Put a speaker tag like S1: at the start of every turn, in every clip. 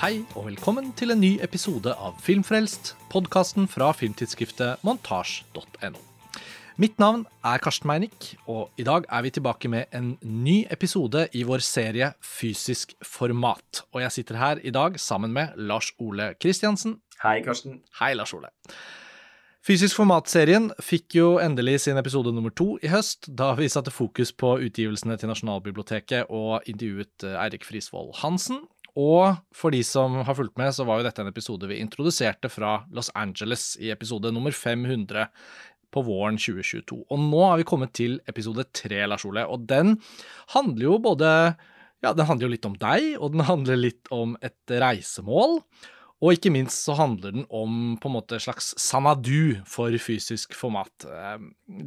S1: Hei og velkommen til en ny episode av Filmfrelst, podkasten fra filmtidsskriftet montasj.no. Mitt navn er Karsten Meinick, og i dag er vi tilbake med en ny episode i vår serie Fysisk format. Og jeg sitter her i dag sammen med Lars Ole Kristiansen.
S2: Hei, Karsten.
S1: Hei, Lars Ole. Fysisk format-serien fikk jo endelig sin episode nummer to i høst, da vi satte fokus på utgivelsene til Nasjonalbiblioteket og intervjuet eh, Eirik Frisvold Hansen. Og for de som har fulgt med, så var jo dette en episode vi introduserte fra Los Angeles i episode nummer 500 på våren 2022. Og nå har vi kommet til episode tre, Lars Ole, og den handler jo både Ja, den handler jo litt om deg, og den handler litt om et reisemål. Og ikke minst så handler den om på en måte slags sanadu for fysisk format. Eh,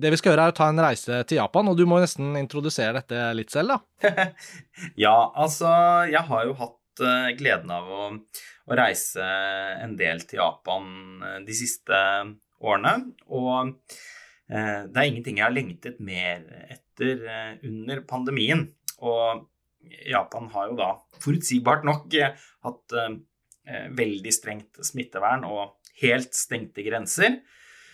S1: Det vi skal gjøre, er å ta en reise til Japan, og du må nesten introdusere dette litt selv, da.
S2: ja, altså, jeg har jo hatt uh, gleden av å, å, reise en del til Japan uh, de siste årene. Og uh, det er ingenting jeg har lengtet mer etter under pandemien. Og Japan har jo da forutsigbart nok hatt Eh, veldig strengt smittevern og helt stengte grenser.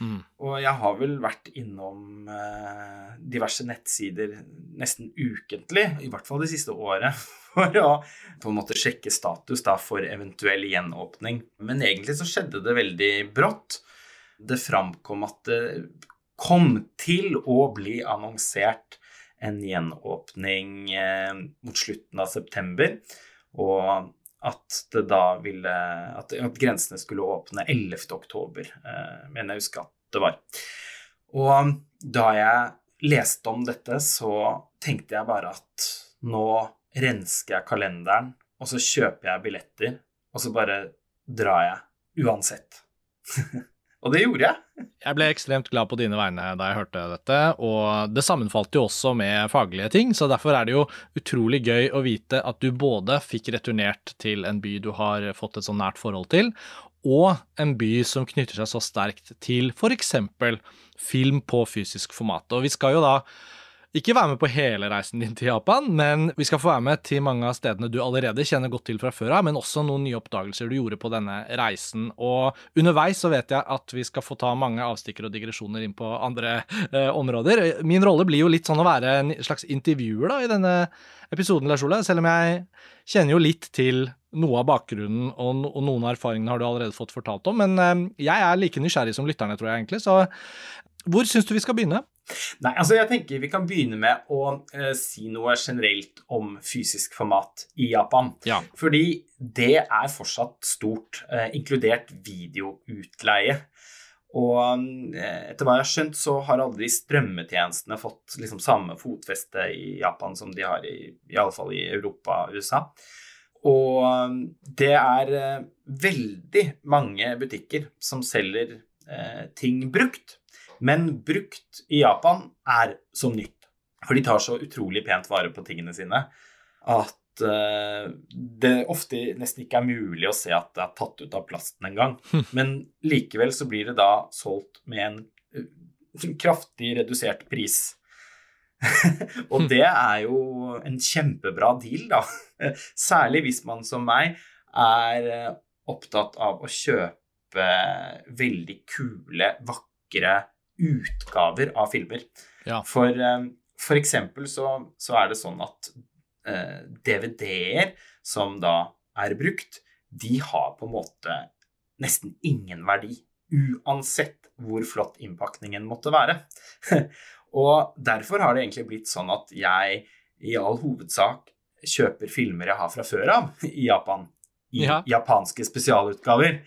S2: Mm. Og jeg har vel vært innom eh, diverse nettsider nesten ukentlig, i hvert fall det siste året, for å på en måte sjekke status da, for eventuell gjenåpning. Men egentlig så skjedde det veldig brått. Det framkom at det kom til å bli annonsert en gjenåpning eh, mot slutten av september. Og at det da ville At, at grensene skulle åpne 11. oktober, eh, mener jeg husker at det var. Og da jeg leste om dette, så tenkte jeg bare at nå rensker jeg kalenderen, og så kjøper jeg billetter, og så bare drar jeg uansett. Og det gjorde jeg.
S1: Jeg ble ekstremt glad på dine vegne da jeg hørte dette, og det sammenfalt jo også med faglige ting, så derfor er det jo utrolig gøy å vite at du både fikk returnert til en by du har fått et så nært forhold til, og en by som knytter seg så sterkt til f.eks. film på fysisk format. Og vi skal jo da ikke være med på hele reisen din til Japan, men vi skal få være med til mange av stedene du allerede kjenner godt til fra før av, men også noen nye oppdagelser du gjorde på denne reisen. Og underveis så vet jeg at vi skal få ta mange avstikker og digresjoner inn på andre eh, områder. Min rolle blir jo litt sånn å være en slags intervjuer da i denne episoden, Lars Ole, selv om jeg kjenner jo litt til noe av bakgrunnen og, noen av erfaringene har du allerede fått fortalt om, men eh, jeg er like nysgjerrig som lytterne, tror jeg egentlig, så hvor syns du vi skal begynne?
S2: Nei, altså jeg tenker Vi kan begynne med å eh, si noe generelt om fysisk format i Japan.
S1: Ja.
S2: Fordi det er fortsatt stort, eh, inkludert videoutleie. Og eh, etter hva jeg har skjønt, så har aldri strømmetjenestene fått liksom, samme fotfeste i Japan som de har i, i alle fall i Europa og USA. Og eh, det er eh, veldig mange butikker som selger eh, ting brukt. Men brukt i Japan er som nytt. For de tar så utrolig pent vare på tingene sine at uh, det ofte nesten ikke er mulig å se at det er tatt ut av plasten engang. Men likevel så blir det da solgt med en uh, kraftig redusert pris. og det er jo en kjempebra deal, da. Særlig hvis man som meg er uh, opptatt av å kjøpe veldig kule, vakre utgaver av filmer.
S1: Ja.
S2: For, eh, for eksempel så, så, er det sånn at eh, DVD-er som da er brukt, de har på en måte nesten ingen verdi. Uansett hvor flott innpakningen måtte være. og derfor har det egentlig blitt sånn at jeg i all hovedsak kjøper filmer jeg har fra før av i Japan. I ja. japanske spesialutgaver.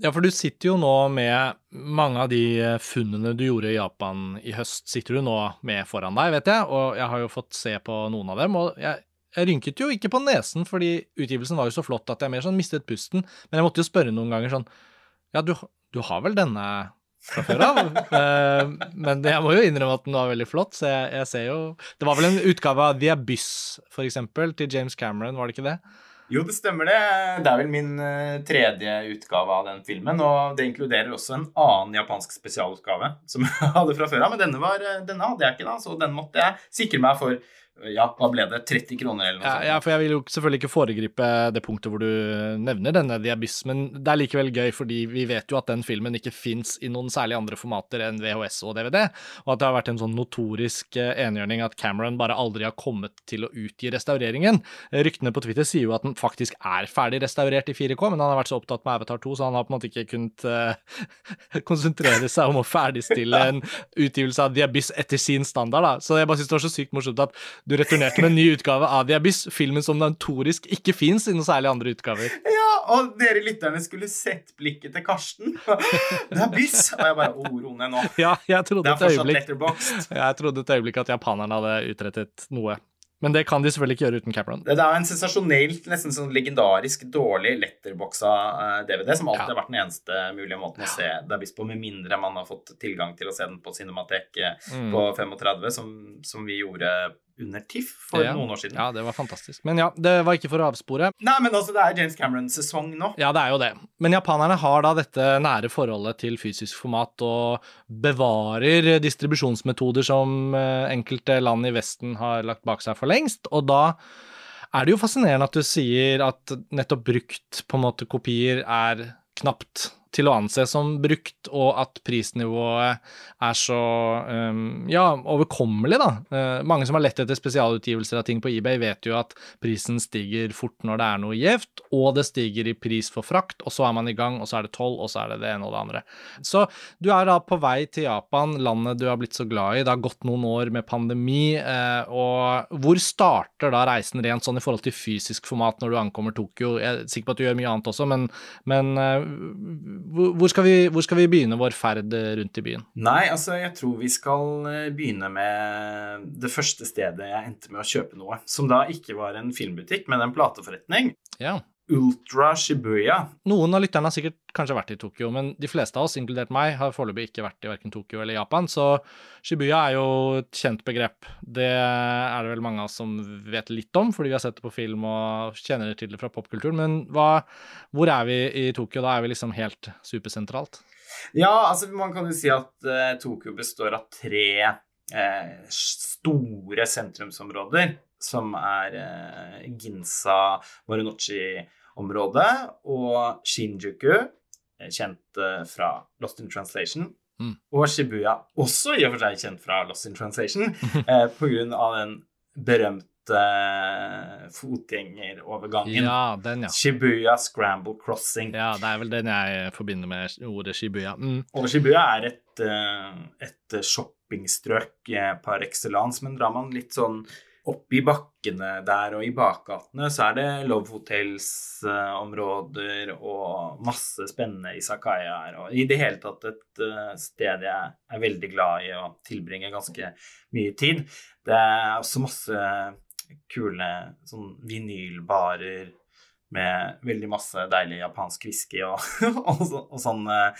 S1: Ja, for du sitter jo nå med mange av de eh, funnene du gjorde i Japan i høst, sitter du nå med foran deg, vet jeg, og jeg har jo fått se på noen av dem. og jeg, jeg rynket jo ikke på nesen, fordi utgivelsen var jo så flott at jeg mer sånn mistet pusten, men jeg måtte jo spørre noen ganger sånn Ja, du, du har vel denne fra før av? uh, men jeg må jo innrømme at den var veldig flott, så jeg, jeg ser jo Det var vel en utgave av The Abyss, for eksempel, til James Cameron, var det ikke det?
S2: Jo, det stemmer det. Det er vel min uh, tredje utgave av den filmen. Og det inkluderer også en annen japansk spesialutgave som jeg hadde fra før av. Men denne, var, uh, denne, hadde jeg ikke, da, så den måtte jeg sikre meg for ja, hva ble det? 30 kroner eller noe
S1: Ja,
S2: sånt?
S1: ja, for jeg vil jo selvfølgelig ikke foregripe det punktet hvor du nevner denne The men det er likevel gøy fordi vi vet jo at den filmen ikke fins i noen særlig andre formater enn VHS og DVD, og at det har vært en sånn notorisk eh, enhjørning at Cameron bare aldri har kommet til å utgi restaureringen. Ryktene på Twitter sier jo at den faktisk er ferdig restaurert i 4K, men han har vært så opptatt med Avatar 2, så han har på en måte ikke kunnet uh, konsentrere seg om å ferdigstille en utgivelse av Diabyss etter sin standard, da. Så jeg bare synes det var så sykt morsomt at du returnerte med en ny utgave av The Abyss, filmen som notorisk ikke fins i noen særlig andre utgaver.
S2: Ja, og dere lytterne skulle sett blikket til Karsten. The Abyss! byss! Og jeg bare Å, ro ned nå.
S1: Ja, jeg trodde
S2: Det er
S1: et
S2: fortsatt
S1: øyeblikk. Jeg trodde et øyeblikk at japanerne hadde utrettet noe. Men det kan de selvfølgelig ikke gjøre uten Cameron.
S2: Det er en sensasjonelt, nesten sånn legendarisk dårlig letterboxa eh, DVD, som alltid
S1: Ja.
S2: har vært den eneste mulige måten å se The Abyss på, med mindre man har fått tilgang til å se den på Cinematek eh,
S1: Mm.
S2: på 35, som, som vi gjorde under TIFF for
S1: Ja.
S2: noen år siden.
S1: Ja, det var fantastisk. Men ja, det var ikke for å avspore.
S2: Nei, men altså, det er James Cameron-sesong nå.
S1: Ja, det er jo det. Men japanerne har da dette nære forholdet til fysisk format og bevarer distribusjonsmetoder som eh, enkelte land i Vesten har lagt bak seg for lengst, og da er det jo fascinerende at du sier at nettopp brukt på en måte kopier er knapt til å anse som brukt, og at prisnivået er så um, ja, overkommelig, da. Uh, mange som har lett etter spesialutgivelser av ting på eBay, vet jo at prisen stiger fort når det er noe gjevt, og det stiger i pris for frakt, og så er man i gang, og så er det toll, og så er det det ene og det andre. Så du er da på vei til Japan, landet du har blitt så glad i. Det har gått noen år med pandemi, uh, og hvor starter da reisen rent sånn i forhold til fysisk format når du ankommer Tokyo? Jeg er sikker på at du gjør mye annet også, men, men eh, hvor, skal vi, hvor skal vi begynne vår ferd eh, rundt i byen?
S2: Nei, altså, jeg tror vi skal eh, begynne med det første stedet jeg endte med å kjøpe noe. Som da ikke var en filmbutikk, men en plateforretning.
S1: Ja.
S2: Ultra Shibuya.
S1: Noen av lytterne har sikkert kanskje vært i Tokyo, men de fleste av oss, inkludert meg, har foreløpig ikke vært i verken Tokyo eller Japan, så Shibuya er jo et kjent begrep. Det er det vel mange av oss som vet litt om, fordi vi har sett det på film og kjenner til det fra popkulturen. Men hva, hvor er vi i Tokyo? Da er vi liksom helt supersentralt.
S2: Ja, altså man kan jo si at uh, Tokyo består av tre uh, store sentrumsområder, som er eh, Ginza, Marunouchi-området og Shinjuku, eh, kjent eh, fra Lost in Translation.
S1: Mm.
S2: Og Shibuya, også i og for seg kjent fra Lost in Translation, eh, av den berømte eh, fotgjengerovergangen.
S1: Ja, den, ja.
S2: Shibuya Scramble Crossing.
S1: Ja, det er vel den jeg forbinder med ordet Shibuya. Mm.
S2: Og Shibuya er et, et shoppingstrøk par excellence, men drar man litt sånn opp i bakkene der og i bakgatene, så er det Love Hotels-områder og masse spennende isakayaer. Og i det hele tatt et eh, sted jeg er veldig glad i å tilbringe ganske mye tid. Det er også masse kule sånn vinylbarer med veldig masse deilig japansk whisky og, og, så- og sånn. eh,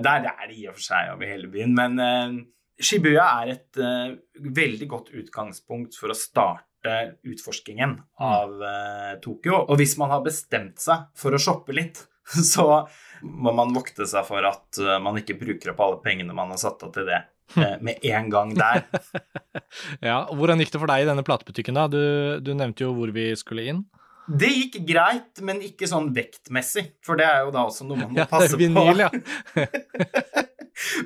S2: Der er det i og for seg over hele byen. Men eh, Shibuya er et uh, veldig godt utgangspunkt for å starte utforskingen av uh, Tokyo. Og hvis man har bestemt seg for å shoppe litt, så må man vokte seg for at uh, man ikke bruker opp alle pengene man har satt av til det. Med en gang der.
S1: Ja, Hvordan gikk det for deg i denne platebutikken? da? Du, du nevnte jo hvor vi skulle inn.
S2: Det gikk greit, men ikke sånn vektmessig. For det er jo da også noe man må passe
S1: Ja, det er vinyl,
S2: på.
S1: ja.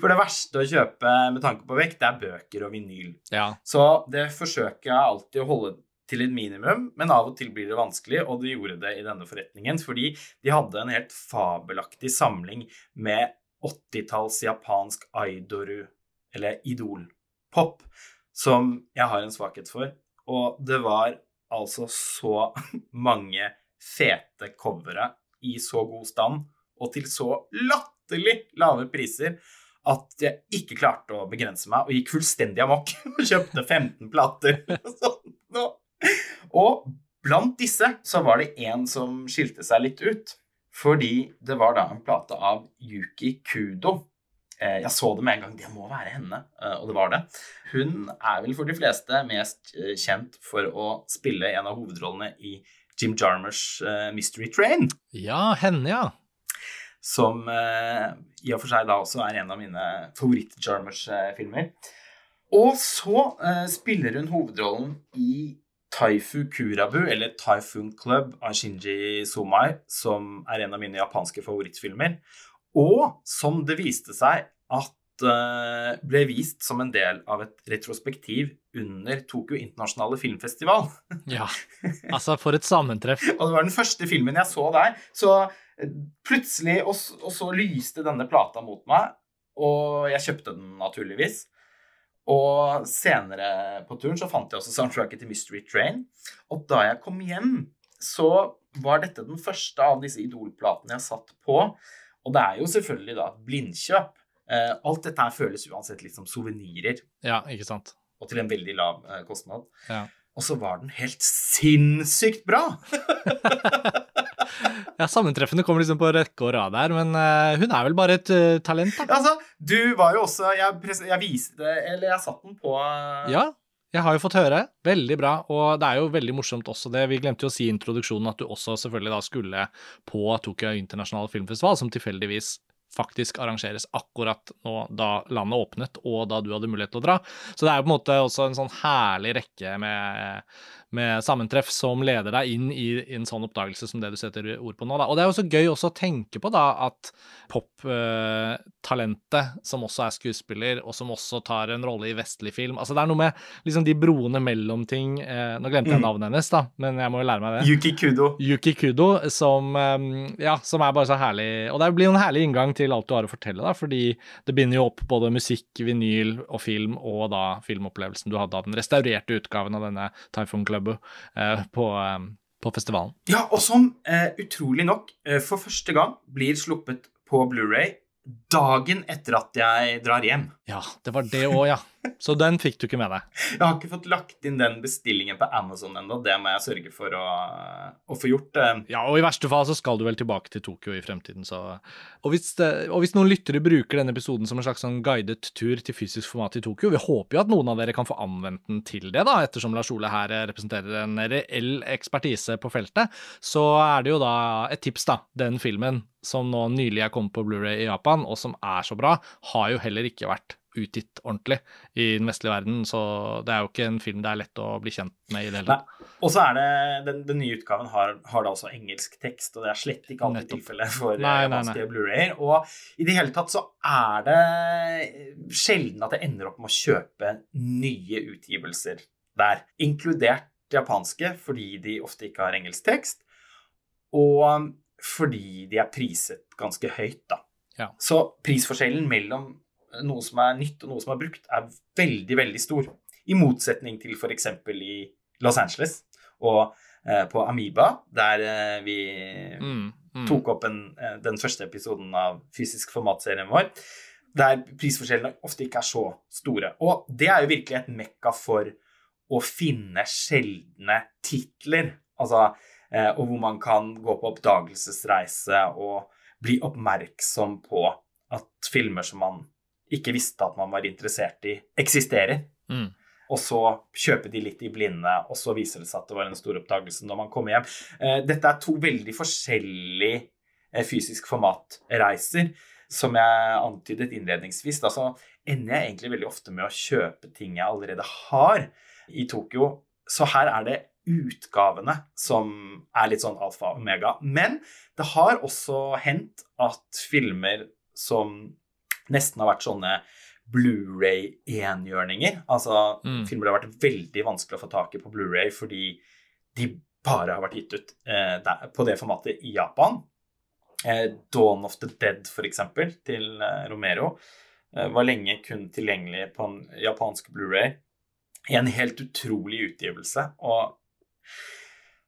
S2: For det verste å kjøpe med tanke på vekt, det er bøker og vinyl.
S1: ja.
S2: Så det forsøker jeg alltid å holde til et minimum, men av og til blir det vanskelig, og de gjorde det i denne forretningen, fordi de hadde en helt fabelaktig samling med 80-talls japansk aidoru, eller idol-pop, som jeg har en svakhet for. Og det var altså så mange fete covere i så god stand, og til så latterlig lave priser, at jeg ikke klarte å begrense meg, og gikk fullstendig amok og kjøpte 15 plater. Og blant disse så var det en som skilte seg litt ut, fordi det var da en plate av Yuki Kudo. Eh, Jeg så det med en gang. Det må være henne, eh, og det var det. Hun er vel for de fleste mest eh, kjent for å spille en av hovedrollene i Jim Jarmers Mystery Train
S1: ja, henne, ja.
S2: Som eh, i og for seg da også er en av mine favoritt-Jarmers-filmer. Og så eh, spiller hun hovedrollen i Taifu Kurabu, eller Typhoon Club av Shinji Somai, som er en av mine japanske favorittfilmer, og som det viste seg at eh, ble vist som en del av et retrospektiv under Tokyo internasjonale filmfestival.
S1: Ja, altså for et sammentreff.
S2: Og det var den første filmen jeg så der. Så eh, plutselig, og, og så lyste denne plata mot meg, og jeg kjøpte den naturligvis. Og senere på turen så fant jeg også soundtracket til Mystery Train. Og da jeg kom hjem, så var dette den første av disse Idol-platene jeg satt på. Og det er jo selvfølgelig da et blindkjøp. Eh, alt dette her føles uansett litt som suvenirer,
S1: Ja, ikke sant.
S2: og til en veldig lav eh, kostnad.
S1: Ja.
S2: Og så var den helt sinnssykt bra!
S1: Ja, Sammentreffene kommer liksom på rekke og rad her, men uh, hun er vel bare et uh, talent, da.
S2: Altså, du var jo også Jeg, jeg viste Eller jeg satt den på uh...
S1: Ja, jeg har jo fått høre. Veldig bra. Og det er jo veldig morsomt også det. Vi glemte jo å si i introduksjonen at du også selvfølgelig da skulle på Tokyo internasjonale Filmfestival, som tilfeldigvis faktisk arrangeres akkurat nå da landet åpnet, og da du hadde mulighet til å dra. Så det er jo på en måte også en sånn herlig rekke med, med sammentreff som leder deg inn i, i en sånn oppdagelse som det du setter ord på nå. Da. Og det er jo så gøy også å tenke på da at poptalentet, som også er skuespiller, og som også tar en rolle i vestlig film Altså det er noe med liksom de broene mellom ting uh, Nå glemte jeg
S2: Mm.
S1: navnet hennes, da, men jeg må jo lære meg det.
S2: Yuki Kudo.
S1: Yuki Kudo, som, um, ja, som er bare så herlig Og det blir jo en herlig inngang til alt du har å fortelle, da, fordi det binder jo opp både musikk, vinyl og film, og da filmopplevelsen du hadde av den restaurerte utgaven av denne Typhoon Club eh, på, eh, på festivalen.
S2: Ja, og som eh, utrolig nok for første gang blir sluppet på Blu-ray dagen etter at jeg drar hjem.
S1: Ja, det var det òg, ja. Så den fikk du ikke med deg.
S2: Jeg har ikke fått lagt inn den bestillingen på Amazon ennå. Det må jeg sørge for å, å få gjort. eh.
S1: Ja, og i verste fall så skal du vel tilbake til Tokyo i fremtiden, så Og hvis, det, og hvis noen lyttere bruker denne episoden som en slags sånn guidet tur til fysisk format i Tokyo, vi håper jo at noen av dere kan få anvendt den til det, da, ettersom Lars Ole her eh, representerer en reell ekspertise på feltet, så er det jo da et tips, da. Den filmen som nå nylig er kommet på Blu-ray i Japan, og som er så bra, har jo heller ikke vært utgitt ordentlig i den vestlige verden, så det er jo ikke en film det er lett å bli kjent med i det hele tatt.
S2: Og så er det, den, den nye utgaven har, har da også engelsk tekst, og det er slett ikke alltid
S1: Nettopp.
S2: tilfellet for eh, japanske Blu-rayer. Og i det hele tatt så er det sjelden at jeg ender opp med å kjøpe nye utgivelser der, inkludert japanske, fordi de ofte ikke har engelsk tekst, og fordi de er priset ganske høyt, da.
S1: Ja.
S2: Så prisforskjellen mellom noe som er nytt og noe som er brukt, er veldig, veldig stor. I motsetning til f.eks. i Los Angeles og eh, på Amoeba, der eh, vi
S1: Mm, mm.
S2: tok opp en, eh, den første episoden av fysisk format-serien vår, der prisforskjellene ofte ikke er så store. Og det er jo virkelig et mekka for å finne sjeldne titler. Altså, eh, og hvor man kan gå på oppdagelsesreise og bli oppmerksom på at filmer som man ikke visste at man var interessert i, eksisterer.
S1: Mm.
S2: Og så kjøpe de litt i blinde, og så viser det seg at det var en stor oppdagelse når man kommer hjem. Eh, Dette er to veldig forskjellige eh, fysisk format-reiser. Som jeg antydet innledningsvis, da, så ender jeg egentlig veldig ofte med å kjøpe ting jeg allerede har i Tokyo. Så her er det utgavene som er litt sånn alfa og omega. Men det har også hendt at filmer som nesten har vært sånne Blu-ray-enhjørninger. Altså
S1: Mm.
S2: filmer har vært veldig vanskelig å få tak i på Blu-ray fordi de bare har vært gitt ut eh, der, på det formatet i Japan. Eh, Dawn of the Dead, for eksempel, til eh, Romero, eh, var lenge kun tilgjengelig på en japansk Blu-ray. En helt utrolig utgivelse. Og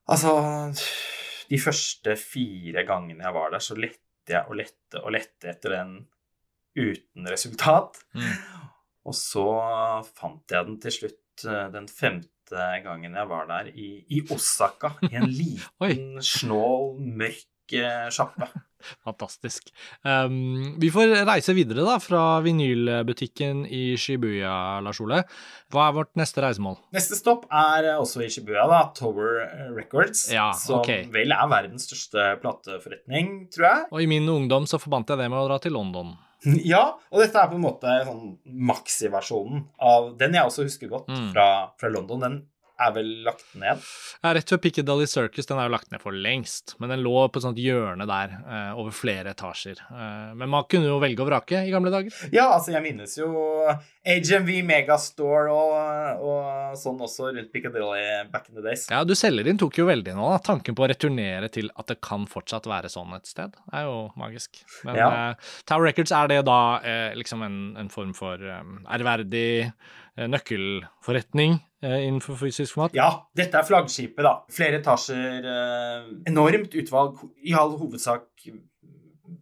S2: altså De første fire gangene jeg var der, så lette jeg og lette og lette etter den uten resultat.
S1: Mm.
S2: Og så fant jeg den til slutt eh, den femte gangen jeg var der, i, i Osaka. I en liten, snål, mørk sjappe.
S1: Fantastisk. Um, vi får reise videre da, fra vinylbutikken i Shibuya, Lars Ole. Hva er vårt neste reisemål?
S2: Neste stopp er også i Shibuya, da, Tower Records.
S1: Ja,
S2: som vel er verdens største plateforretning, tror jeg.
S1: Og i min ungdom så forbandt jeg det med å dra til London.
S2: Ja, og dette er på en måte sånn maxi-versjonen av den jeg også husker godt
S1: Mm.
S2: fra, fra London. Den er vel lagt ned.
S1: Ja, rett ved Piccadilly Circus, den er jo lagt ned for lengst, men den lå på et sånt hjørne der, uh, over flere etasjer. Uh, men man kunne jo velge og vrake i gamle dager.
S2: Ja, altså, jeg minnes jo HMV Megastore og, og sånn også rundt Piccadilly back in the days.
S1: Ja, du selger inn tok jo veldig nå, da. Tanken på å returnere til at det kan fortsatt være sånn et sted, er jo magisk. Men
S2: Ja.
S1: uh, Tower Records, er det da liksom en, en form for eh, ærverdig nøkkelforretning innenfor fysisk format?
S2: Ja, dette er flaggskipet, da. Flere etasjer, eh, enormt utvalg, i all hovedsak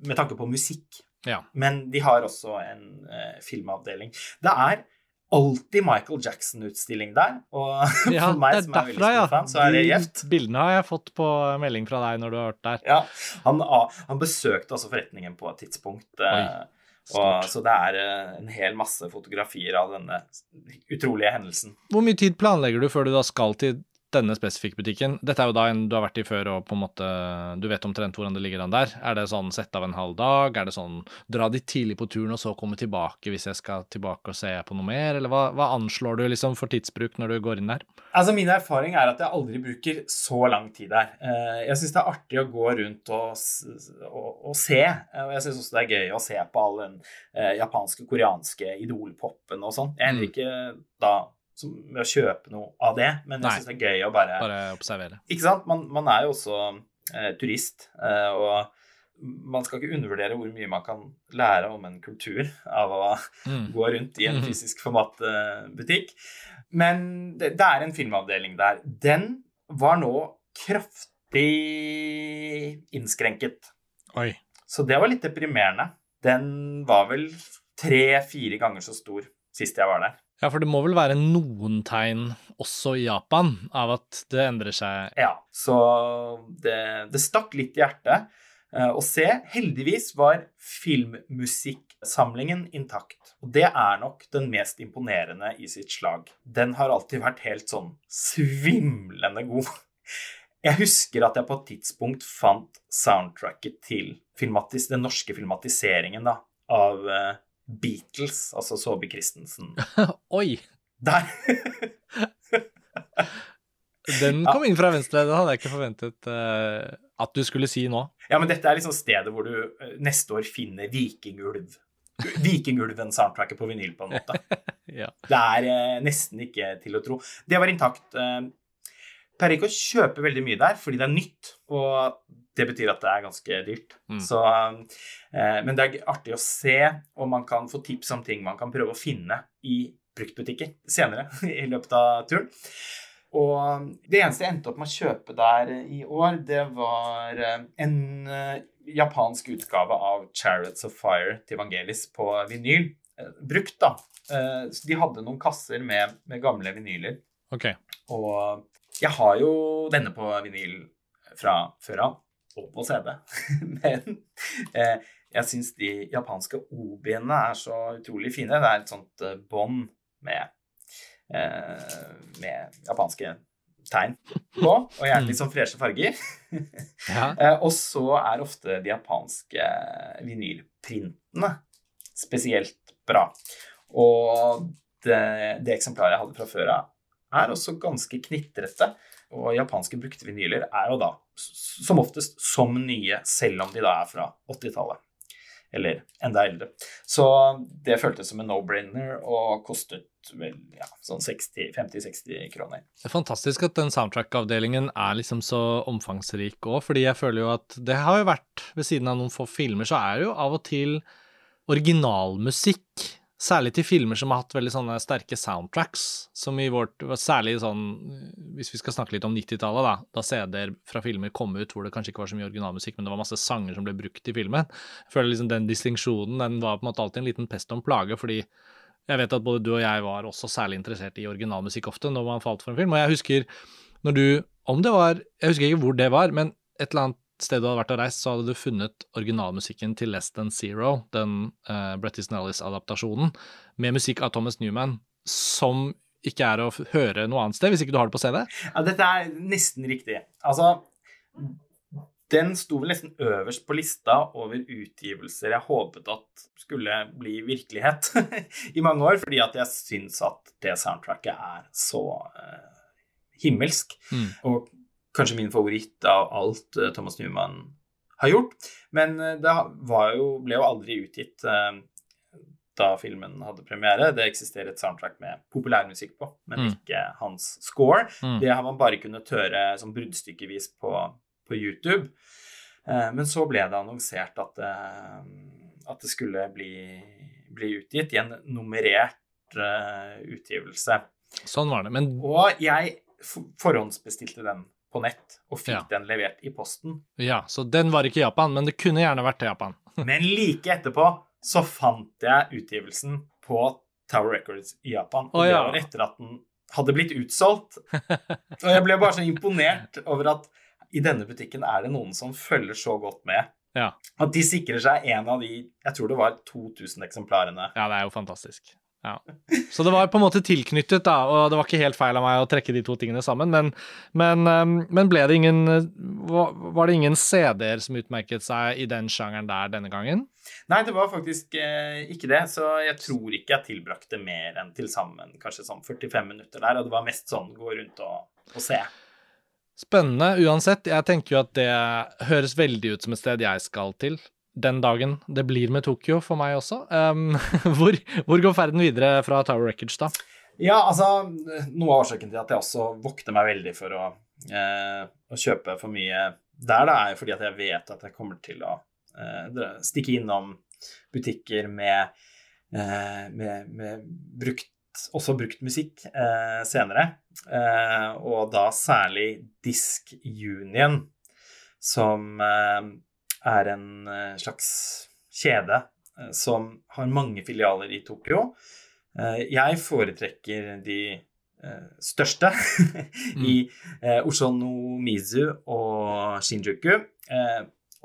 S2: med tanke på musikk.
S1: Ja.
S2: Men de har også en eh, filmavdeling. Det er alltid Michael Jackson-utstilling der, og
S1: Ja,
S2: for meg
S1: er
S2: som er veldig
S1: stor ja.
S2: fan, så er det
S1: De
S2: gjevt.
S1: Bildene har jeg fått på melding fra deg når du har vært der.
S2: Ja, han, ah, han besøkte også forretningen på et tidspunkt. eh, og, så det er eh, en hel masse fotografier av denne utrolige hendelsen.
S1: Hvor mye tid planlegger du før du da skal til denne spesifikke butikken? Dette er jo da en du har vært i før, og på en måte du vet omtrent hvordan det ligger an der. Er det sånn sette av en halv dag? Er det sånn dra dit tidlig på turen og så komme tilbake hvis jeg skal tilbake og se på noe mer? Eller hva, hva anslår du liksom for tidsbruk når du går inn der?
S2: Altså Min erfaring er at jeg aldri bruker så lang tid der. Eh, Jeg syns det er artig å gå rundt og, og, og se. Eh, Og jeg syns også det er gøy å se på all den eh, japanske, koreanske idolpopen og sånn. Jeg er
S1: heller
S2: ikke da som, med å kjøpe noe av det, men
S1: Nei.
S2: jeg syns det er gøy å bare
S1: Bare observere.
S2: Ikke sant? Man, man er jo også eh, turist, eh, og man skal ikke undervurdere hvor mye man kan lære om en kultur av å
S1: Mm.
S2: gå rundt i en
S1: Mhm.
S2: fysisk formatbutikk. Men det, det er en filmavdeling der. Den var nå kraftig innskrenket.
S1: Oi.
S2: Så det var litt deprimerende. Den var vel tre-fire ganger så stor sist jeg var der.
S1: Ja, for det må vel være noen tegn også i Japan av at det endrer seg
S2: Ja, så det, det stakk litt i hjertet eh, å se. Heldigvis var filmmusikksamlingen intakt. Og det er nok den mest imponerende i sitt slag. Den har alltid vært helt sånn svimlende god. Jeg husker at jeg på et tidspunkt fant soundtracket til den norske filmatiseringen da, av eh, Beatles, altså Saabye Christensen.
S1: Oi!
S2: Der!
S1: Den kom inn fra venstre, det hadde jeg ikke forventet uh, at du skulle si nå.
S2: Ja, men dette er liksom stedet hvor du uh, neste år finner Vikingulv. Vikingulven-soundtracket på vinyl, på en måte.
S1: Ja.
S2: Det er uh, nesten ikke til å tro. Det var intakt. Pleier ikke å kjøpe veldig mye der, fordi det er nytt. Og det betyr at det er ganske dyrt.
S1: Mm.
S2: Så, eh, men det er artig å se, og man kan få tips om ting man kan prøve å finne i bruktbutikker senere i løpet av turen. Og det eneste jeg endte opp med å kjøpe der i år, det var eh, en eh, japansk utgave av Chariots of Fire til Vangelis på vinyl. Eh, Brukt, da. De hadde noen kasser med, med gamle vinyler.
S1: Ok.
S2: Og jeg har jo denne på vinyl fra før av, og på CD. Men eh, jeg syns de japanske obiene er så utrolig fine. Det er et sånt eh, bånd med, eh, med japanske tegn på, og gjerne litt sånn freshe farger.
S1: Ja.
S2: Eh, og så er ofte de japanske vinylprintene spesielt bra. Og det, det eksemplaret jeg hadde fra før av, er også ganske knitrete. Og japanske brukte vinyler er jo da som oftest som nye, selv om de da er fra 80-tallet. Eller enda eldre. Så det føltes som en no-brainer og kostet vel ja, sånn 50-60 kroner.
S1: Det er fantastisk at den soundtrack-avdelingen er liksom så omfangsrik òg, fordi jeg føler jo at det har jo vært, ved siden av noen få filmer, så er det jo av og til originalmusikk. Særlig til filmer som har hatt veldig sånne sterke soundtracks, som i vårt Særlig sånn Hvis vi skal snakke litt om 90-tallet, da, da CD-er fra filmer kom ut hvor det kanskje ikke var så mye originalmusikk, men det var masse sanger som ble brukt i filmen. Jeg føler liksom den distinksjonen, den var på en måte alltid en liten pest om plage, fordi jeg vet at både du og jeg var også særlig interessert i originalmusikk ofte når man falt for en film. Og jeg husker når du Om det var Jeg husker ikke hvor det var, men et eller annet sted du hadde vært og reist, så hadde du funnet originalmusikken til Less Than Zero, den uh, Brettis Easton Ellis-adaptasjonen, med musikk av Thomas Newman, som ikke er å høre noe annet sted, hvis ikke du har det på CD?
S2: Ja, dette er nesten riktig. Altså, den sto vel nesten øverst på lista over utgivelser jeg håpet at skulle bli virkelighet i mange år, fordi at jeg syns at det soundtracket er så uh, himmelsk. Mm. Og kanskje min favoritt av alt uh, Thomas Newman har gjort. Men uh, det jo, ble jo aldri utgitt da filmen hadde premiere. Det eksisterer et soundtrack med populærmusikk på, men mm. ikke hans score. Mm. Det har man bare kunnet høre som bruddstykkevis på, på YouTube. Eh, men så ble det annonsert at, det, at det skulle bli, bli, utgitt i en nummerert utgivelse.
S1: Sånn var det, men
S2: Og jeg forhåndsbestilte den på nett og fikk ja. den levert i posten.
S1: Ja, så den var ikke i Japan, men det kunne gjerne vært til Japan.
S2: men like etterpå så fant jeg utgivelsen på Tower Records i Japan. Og oh, ja. det var etter at den hadde blitt utsolgt. Og jeg ble bare så imponert over at i denne butikken er det noen som følger så godt med.
S1: Ja.
S2: At de sikrer seg en av de jeg tror det var 2000 eksemplarene.
S1: Ja, det er jo fantastisk. Ja. Så det var på en måte tilknyttet, da, og det var ikke helt feil av meg å trekke de to tingene sammen. Men, men, um, men ble det ingen Var det ingen CD-er som utmerket seg i den sjangeren der denne gangen?
S2: Nei, det var faktisk eh, ikke det. Så jeg tror ikke jeg tilbrakte mer enn til sammen kanskje sånn 45 minutter der. Og det var mest sånn gå rundt og, og se.
S1: Spennende uansett. Jeg tenker jo at det høres veldig ut som et sted jeg skal til den dagen det blir med Tokyo for meg også. Um, hvor, hvor, går ferden videre fra Tower Records, da?
S2: Ja, altså Noe av årsaken til at jeg også vokter meg veldig for å, eh, å kjøpe for mye der, da, er fordi at jeg vet at jeg kommer til å eh, stikke innom butikker med, eh, med, med brukt, også brukt musikk eh, senere. Eh, og da særlig Disk Union, som eh, er en eh, slags kjede eh, som har mange filialer i Tokyo. Eh, jeg foretrekker de største mm. i Oshonomizu og Shinjuku.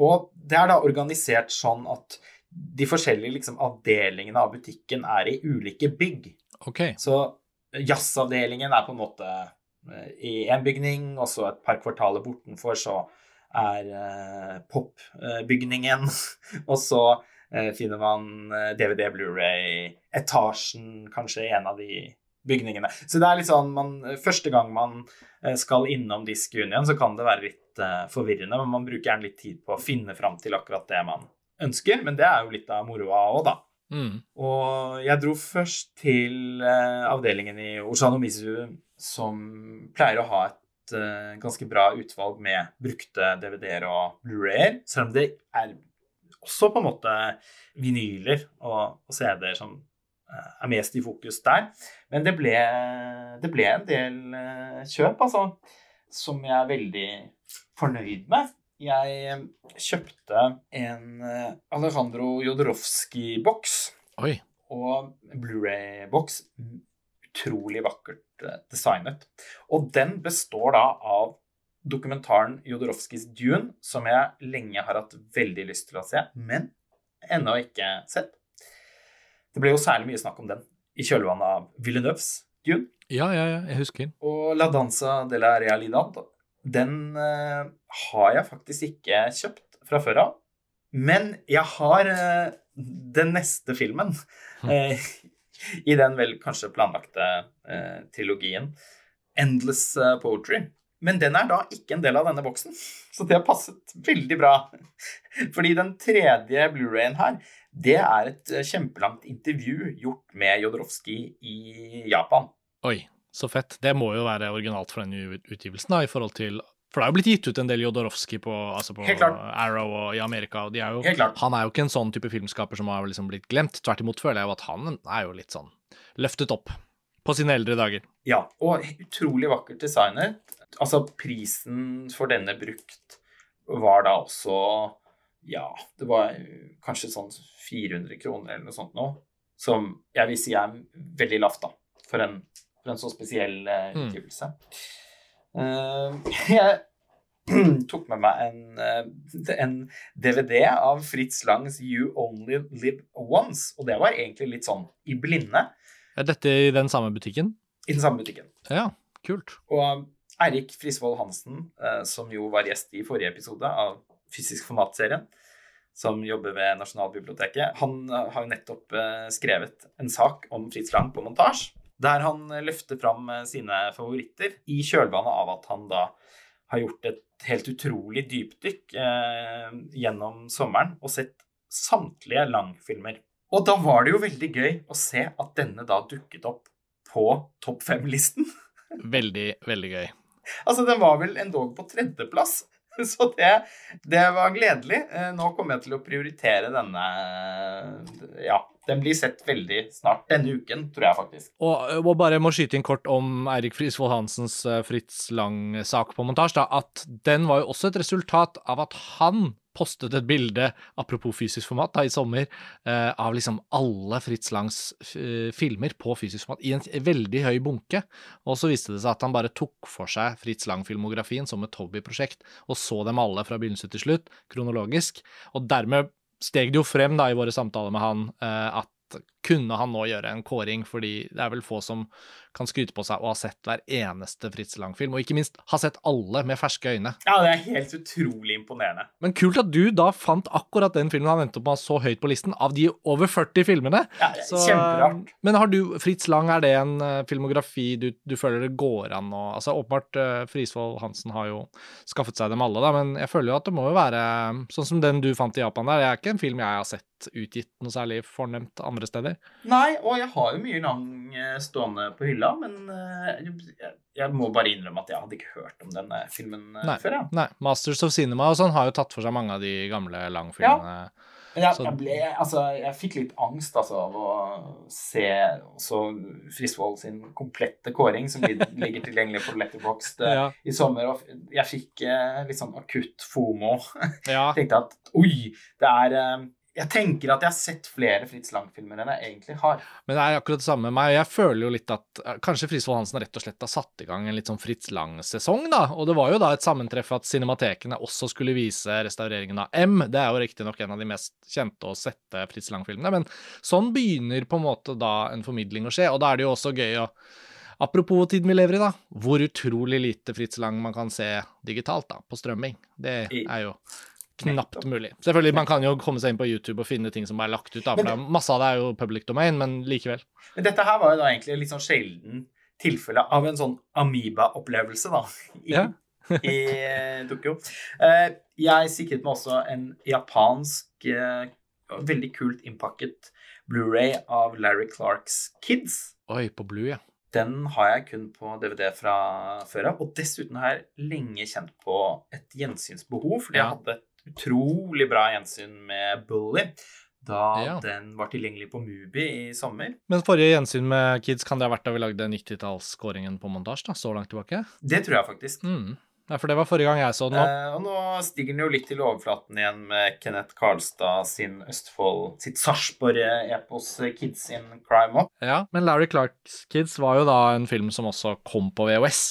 S2: Og det er da organisert sånn at de forskjellige liksom, avdelingene av butikken er i ulike bygg.
S1: Okay.
S2: Så jazzavdelingen er på en måte i én bygning, og så et par kvartaler bortenfor så er eh, popbygningen. og så eh, finner man DVD, eh, Blu-ray, etasjen, kanskje en av de bygningene. Så det er litt sånn man, Første gang man skal innom Disk Union, så kan det være litt uh, forvirrende, men man bruker gjerne litt tid på å finne fram til akkurat det man ønsker. Men det er jo litt av moroa òg, da.
S1: Mm.
S2: Og jeg dro først til uh, avdelingen i Oshanomizu som pleier å ha et uh, ganske bra utvalg med brukte DVD-er og Blu-rayer, selv om det er også på en måte vinyler og, og CD-er som uh, er mest i fokus der. Men det ble, det ble en del uh, kjøp, altså, som jeg er veldig fornøyd med. Jeg kjøpte en Alejandro Jodorowsky-boks og Blu-ray-boks utrolig vakkert eh, designet. Og den består da av dokumentaren Jodorowskis Dune, som jeg lenge har hatt veldig lyst til å se, men ennå ikke sett. Det ble jo særlig mye snakk om den i kjølvannet av Villeneuves Dune.
S1: Ja, ja, ja, jeg husker.
S2: Og La Danza de la Realidad, den uh, har jeg faktisk ikke kjøpt fra før av. Men jeg har uh, den neste filmen uh, i den vel kanskje planlagte eh, trilogien. Endless eh, Poetry. Men den er da ikke en del av denne boksen, så det har passet veldig bra. Fordi den tredje Blu-rayen her, det er et eh, kjempelangt intervju gjort med Jodorowsky i Japan.
S1: Oi, så fett. Det må jo være originalt for den utgivelsen, da, i forhold til for det er jo blitt gitt ut en del Jodorowsky på, altså på Arrow og i Amerika. og er jo, Han er jo ikke en sånn type filmskaper som har liksom blitt glemt. Tvert imot føler jeg jo at han er jo litt sånn løftet opp på sine eldre dager.
S2: Ja, og utrolig vakkert designer. Altså, prisen for denne brukt var da også Ja, det var kanskje sånn 400 kroner eller noe sånt nå. Som jeg vil si er veldig lavt, da, for en, for en så spesiell uh, utgivelse. Mm. Uh, jeg tok med meg en, eh, en, DVD av Fritz Langs You Only Live Once. Og det var egentlig litt sånn i blinde.
S1: Er dette i den samme butikken?
S2: I den samme butikken.
S1: Ja, kult.
S2: Og Eirik Frisvold Hansen, eh, som jo var gjest i forrige episode av Fysisk format-serien, som jobber ved Nasjonalbiblioteket, han eh, har jo nettopp skrevet en sak om Fritz Lang på montasje. Der han løfter fram sine favoritter i kjølvannet av at han da har gjort et helt utrolig dypdykk eh, gjennom sommeren og sett samtlige langfilmer. Og da var det jo veldig gøy å se at denne da dukket opp på topp fem-listen.
S1: veldig, veldig gøy.
S2: Altså, den var vel endog på tredjeplass. Så det, det, var gledelig. Eh, nå kommer jeg til å prioritere denne Ja, den blir sett veldig snart. Denne uken, tror jeg faktisk.
S1: Og, og bare må skyte inn kort om Eirik Frisvold Hansens uh, Fritz Lang-sak på montasje, da, at den var jo også et resultat av at han postet et bilde, apropos fysisk format, da, i sommer, eh, av liksom alle Fritz Langs uh, filmer på fysisk format i en veldig høy bunke. Og så viste det seg at han bare tok for seg Fritz Lang-filmografien som et hobbyprosjekt, og så dem alle fra begynnelse til slutt, kronologisk. Og dermed steg det jo frem da i våre samtaler med han eh, at kunne han nå gjøre en kåring, fordi det er vel få som kan skryte på seg å ha sett hver eneste Fritz Lang-film, og ikke minst ha sett alle med ferske øyne.
S2: Ja, det er helt utrolig imponerende.
S1: Men kult at du da fant akkurat den filmen han endte opp med så høyt på listen, av de over 40 filmene.
S2: Ja, så, kjemperart.
S1: Men har du, Fritz Lang, er det en uh, filmografi du, du, føler det går an å Altså åpenbart, uh, Frisvold Hansen har jo skaffet seg dem alle, da, men jeg føler jo at det må jo være sånn som den du fant i Japan der. Det er ikke en film jeg har sett utgitt noe særlig fornemt andre steder.
S2: Nei, og jeg har jo mye lang eh, stående på hylla, men eh, jeg må bare innrømme at jeg hadde ikke hørt om denne filmen eh,
S1: nei,
S2: før. Ja.
S1: Nei, Masters of Cinema og sånn har jo tatt for seg mange av de gamle langfilmene.
S2: Ja. Jeg, jeg, ble, altså, jeg fikk litt angst altså, av å se også Frisvold sin komplette kåring, som ligger tilgjengelig på Letterboxd ja. i sommer. Og jeg fikk litt sånn akutt fomo. Ja. Tenkte at oi, det er jeg tenker at jeg har sett flere Fritz Lang-filmer enn jeg egentlig har.
S1: Men det er akkurat det samme med meg. Jeg føler jo litt at kanskje kanskje Frisvold Hansen rett og slett har satt i gang en litt sånn Fritz Lang-sesong, da. Og det var jo da et sammentreff at Cinematekene også skulle vise restaureringen av M. Det er jo riktignok en av de mest kjente og sette Fritz Lang-filmene, men sånn begynner på en måte da en formidling å skje, og da er det jo også gøy å Apropos tiden vi lever i, da. Hvor utrolig lite Fritz Lang man kan se digitalt, da, på strømming. Det er jo knapt mulig. Selvfølgelig, man kan jo komme seg inn på YouTube og finne ting som er lagt ut, det, masse av det er jo public domain, men likevel.
S2: Men dette her var jo da egentlig litt sånn sjelden tilfelle av en sånn Amoeba-opplevelse, da, i, ja. i Tokyo. Eh, jeg sikret meg også en japansk, eh, veldig kult innpakket Blu-ray av Larry Clarks Kids.
S1: Oi, på Blue, ja.
S2: Den har jeg kun på DVD fra før av. Og dessuten har jeg lenge kjent på et gjensynsbehov, fordi ja. jeg hadde utrolig bra gjensyn med Bully. Da ja. den var tilgjengelig på Mubi i sommer.
S1: Men forrige gjensyn med Kids, kan det ha vært da vi lagde 90-tallsskåringen på montasje? da, Så langt tilbake?
S2: Det tror jeg faktisk.
S1: Mm. Ja, for det var forrige gang jeg så den
S2: òg. Eh, og nå stiger den jo litt til overflaten igjen med Kenneth Karlstad sin Østfold, sitt Sarpsborg-epos Kids in Crime Up.
S1: Ja, men Larry Clarks Kids var jo da en film som også kom på VHS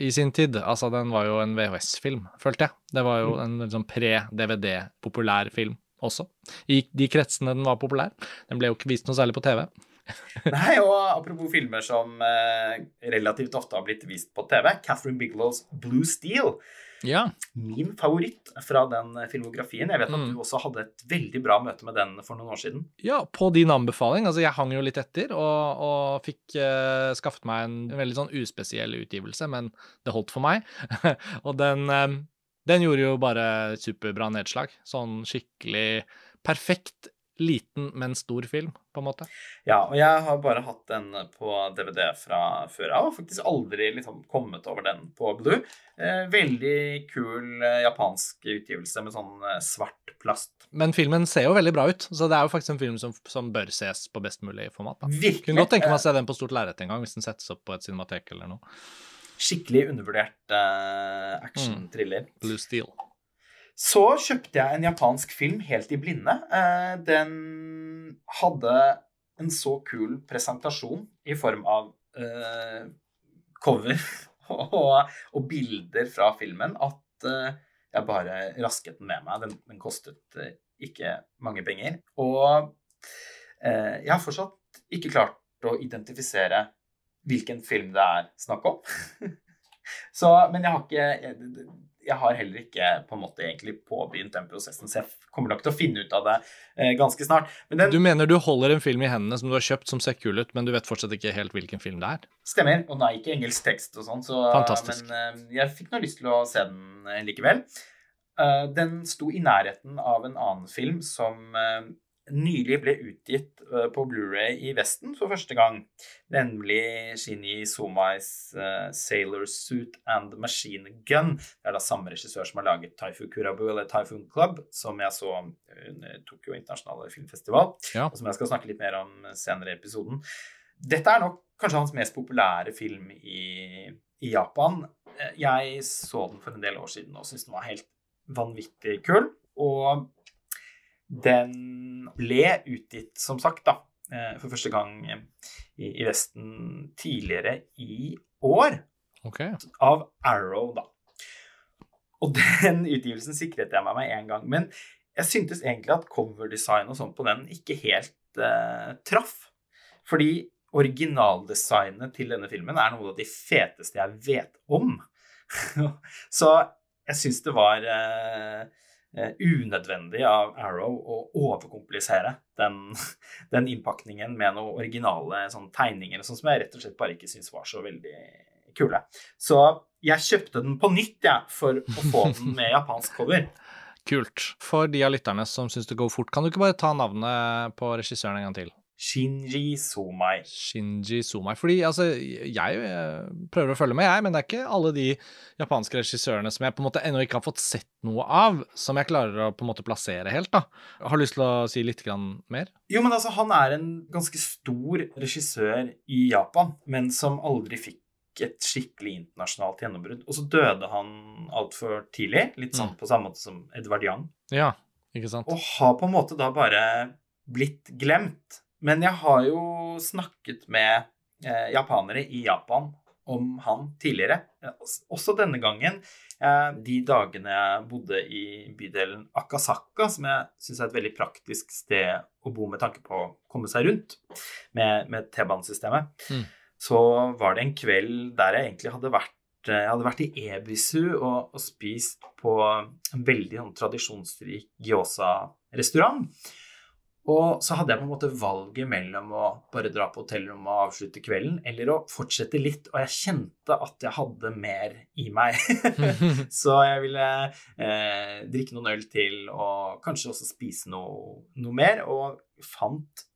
S1: i sin tid. Altså, den var jo en VHS-film, følte jeg. Det var jo en liksom, pre-DVD-populær film også. I de kretsene den var populær. Den ble jo ikke vist noe særlig på TV.
S2: Nei, og apropos filmer som eh, relativt ofte har blitt vist på TV. Catherine Biglows Blue Steel.
S1: Ja.
S2: Min favoritt fra den filmografien. Jeg vet at mm. du også hadde et veldig bra møte med den for noen år siden.
S1: Ja, på din anbefaling. Altså, jeg hang jo litt etter og, og fikk uh, skaffet meg en, en, veldig sånn uspesiell utgivelse, men det holdt for meg. og den, um, den gjorde jo bare superbra nedslag. Sånn skikkelig perfekt liten, men stor film, på en måte.
S2: Ja, og jeg har bare hatt den på DVD fra før av, og faktisk aldri liksom kommet over den på Blue. Eh, veldig kul eh, japansk utgivelse med sånn eh, svart plast.
S1: Men filmen ser jo veldig bra ut, så det er jo faktisk en film som, som bør ses på best mulig format. Da.
S2: Virkelig.
S1: Kunne godt tenke meg å se den på stort lerret en gang, hvis den settes opp på et cinematek eller noe.
S2: Skikkelig undervurdert eh, action-thriller.
S1: Mm. Blue Steel.
S2: Så kjøpte jeg en japansk film helt i blinde. Eh, den hadde en så kul presentasjon i form av uh, cover og, og, bilder fra filmen at uh, jeg bare rasket den med meg. Den, den kostet uh, ikke mange penger. Og jeg har fortsatt ikke klart å identifisere hvilken film det er snakk om. så, men jeg har ikke jeg, jeg, har heller ikke på en måte egentlig påbegynt den prosessen, så jeg kommer nok til å finne ut av det eh, ganske snart.
S1: Den, du mener du holder en film i hendene som du har kjøpt som ser kul ut, men du vet fortsatt ikke helt hvilken film det er?
S2: Stemmer. Og den er ikke engelsk tekst og sånn, så,
S1: Fantastisk.
S2: men eh, jeg fikk nå lyst til å se den eh, likevel. Uh, den sto i nærheten av en annen film som uh, nylig ble utgitt uh, på Blu-ray i Vesten for første gang, nemlig Shinji Somais Sailor Suit and Machine Gun. Det er da samme regissør som har laget 'Taifu Kurabu eller Typhoon Club, som jeg så under Tokyo internasjonale filmfestival,
S1: ja.
S2: og som jeg skal snakke litt mer om senere i episoden. Dette er nok kanskje hans mest populære film i, i Japan. Jeg så den for en del år siden og syntes den var helt vanvittig kul. Og den ble utgitt, som sagt, da, eh, for første gang i, i Vesten tidligere i år.
S1: Okay.
S2: Av Arrow, da. Og den utgivelsen sikret jeg meg med en gang. Men jeg syntes egentlig at coverdesign og sånn på den ikke helt uh, traff. Fordi originaldesignet til denne filmen er noe av de feteste jeg vet om. Så jeg syns det var uh, unødvendig av Arrow å overkomplisere den, den innpakningen med noen originale sånn, tegninger sånn, som jeg rett og slett bare ikke syns var så veldig kule. Så jeg kjøpte den på nytt ja, for å få den med japansk cover.
S1: Kult. For de av lytterne som syns det går fort, kan du ikke bare ta navnet på regissøren en gang til?
S2: Shinji Somai.
S1: Shinji Somai. Fordi altså, jeg eh, prøver å følge med, jeg, men det er ikke alle de japanske regissørene som jeg på en måte ennå ikke har fått sett noe av, som jeg klarer å på en måte plassere helt, da. Har du lyst til å si litt mer?
S2: Jo, men altså, han er en ganske stor regissør i Japan, men som aldri fikk et skikkelig internasjonalt gjennombrudd. Og så døde han altfor tidlig, litt sånn mm. på samme måte som Edvard Young.
S1: Ja, ikke sant.
S2: Og har på en måte da bare blitt glemt. Men jeg har jo snakket med eh, japanere i Japan om han tidligere. Også denne gangen. Eh, de dagene jeg bodde i bydelen Akasaka, som jeg syns er et veldig praktisk sted å bo med tanke på å komme seg rundt med, med T-banesystemet, mm. så var det en kveld der jeg egentlig hadde vært jeg hadde vært i Ebisu og, og spist på en veldig sånn, tradisjonsrik gyoza-restaurant. Og så hadde jeg på en måte valget mellom å bare dra på hotellrommet og avslutte kvelden, eller å fortsette litt. Og jeg kjente at jeg hadde mer i meg. så jeg ville eh, drikke noen øl til og kanskje også spise noe, noe mer. Og fant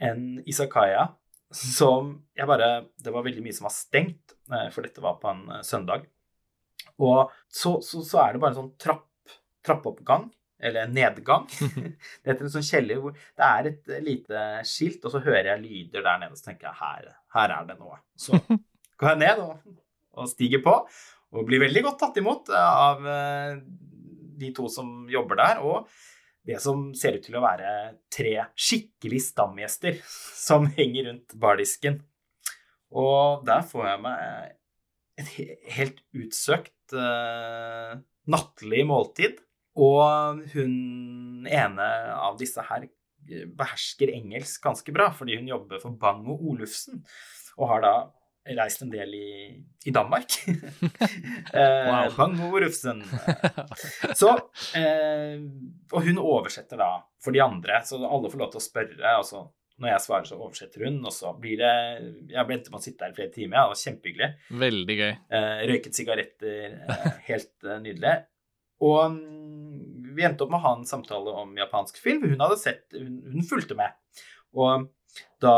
S2: en isakaya som jeg bare Det var veldig mye som var stengt, eh, for dette var på en eh, søndag. Og så, så, så er det bare en sånn trapp, trappeoppgang eller nedgang. Det heter en sånn kjeller hvor det er et lite skilt, og så hører jeg lyder der nede, så tenker jeg her, her er det noe. Så går jeg ned og, og, stiger på, og blir veldig godt tatt imot av eh, de to som jobber der, og det som ser ut til å være tre skikkelig stamgjester som henger rundt bardisken. Og der får jeg meg et helt utsøkt uh, nattlig måltid og hun ene av disse her behersker engelsk ganske bra, fordi hun jobber for Bang og Olufsen, og har da reist en del i, i Danmark. eh, wow. Bang og Olufsen. Så, eh, og hun oversetter da for de andre, så alle får lov til å spørre. altså når jeg svarer, så oversetter hun, og så blir det Jeg ble endte med å sitte her i flere timer, ja, det var kjempehyggelig.
S1: Veldig gøy.
S2: Eh, røyket sigaretter, eh, helt eh, nydelig. Og vi endte opp med å ha en samtale om japansk film. Hun hadde sett, hun, hun fulgte med. Og da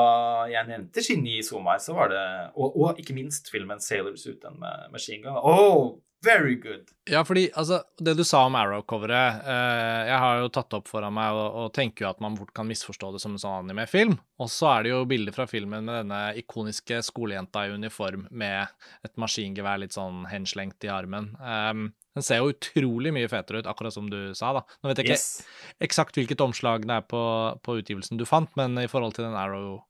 S2: jeg nevnte Shinji Somai, så var det og, og, ikke minst filmen 'Sailors Uten' med Machine Gun'. Oh, very good!
S1: Ja, fordi altså, det du sa om Arrow-coveret eh, Jeg har jo tatt opp foran meg og, og tenker jo at man fort kan misforstå det som en sånn anime-film. Og så er det jo bilder fra filmen med denne ikoniske skolejenta i uniform med et maskingevær litt sånn henslengt i armen. Um, den ser jo utrolig mye fetere ut, akkurat som du sa. da. Nå vet jeg ikke yes. eksakt hvilket omslag det er på, på, utgivelsen du fant, men i forhold til den Arrow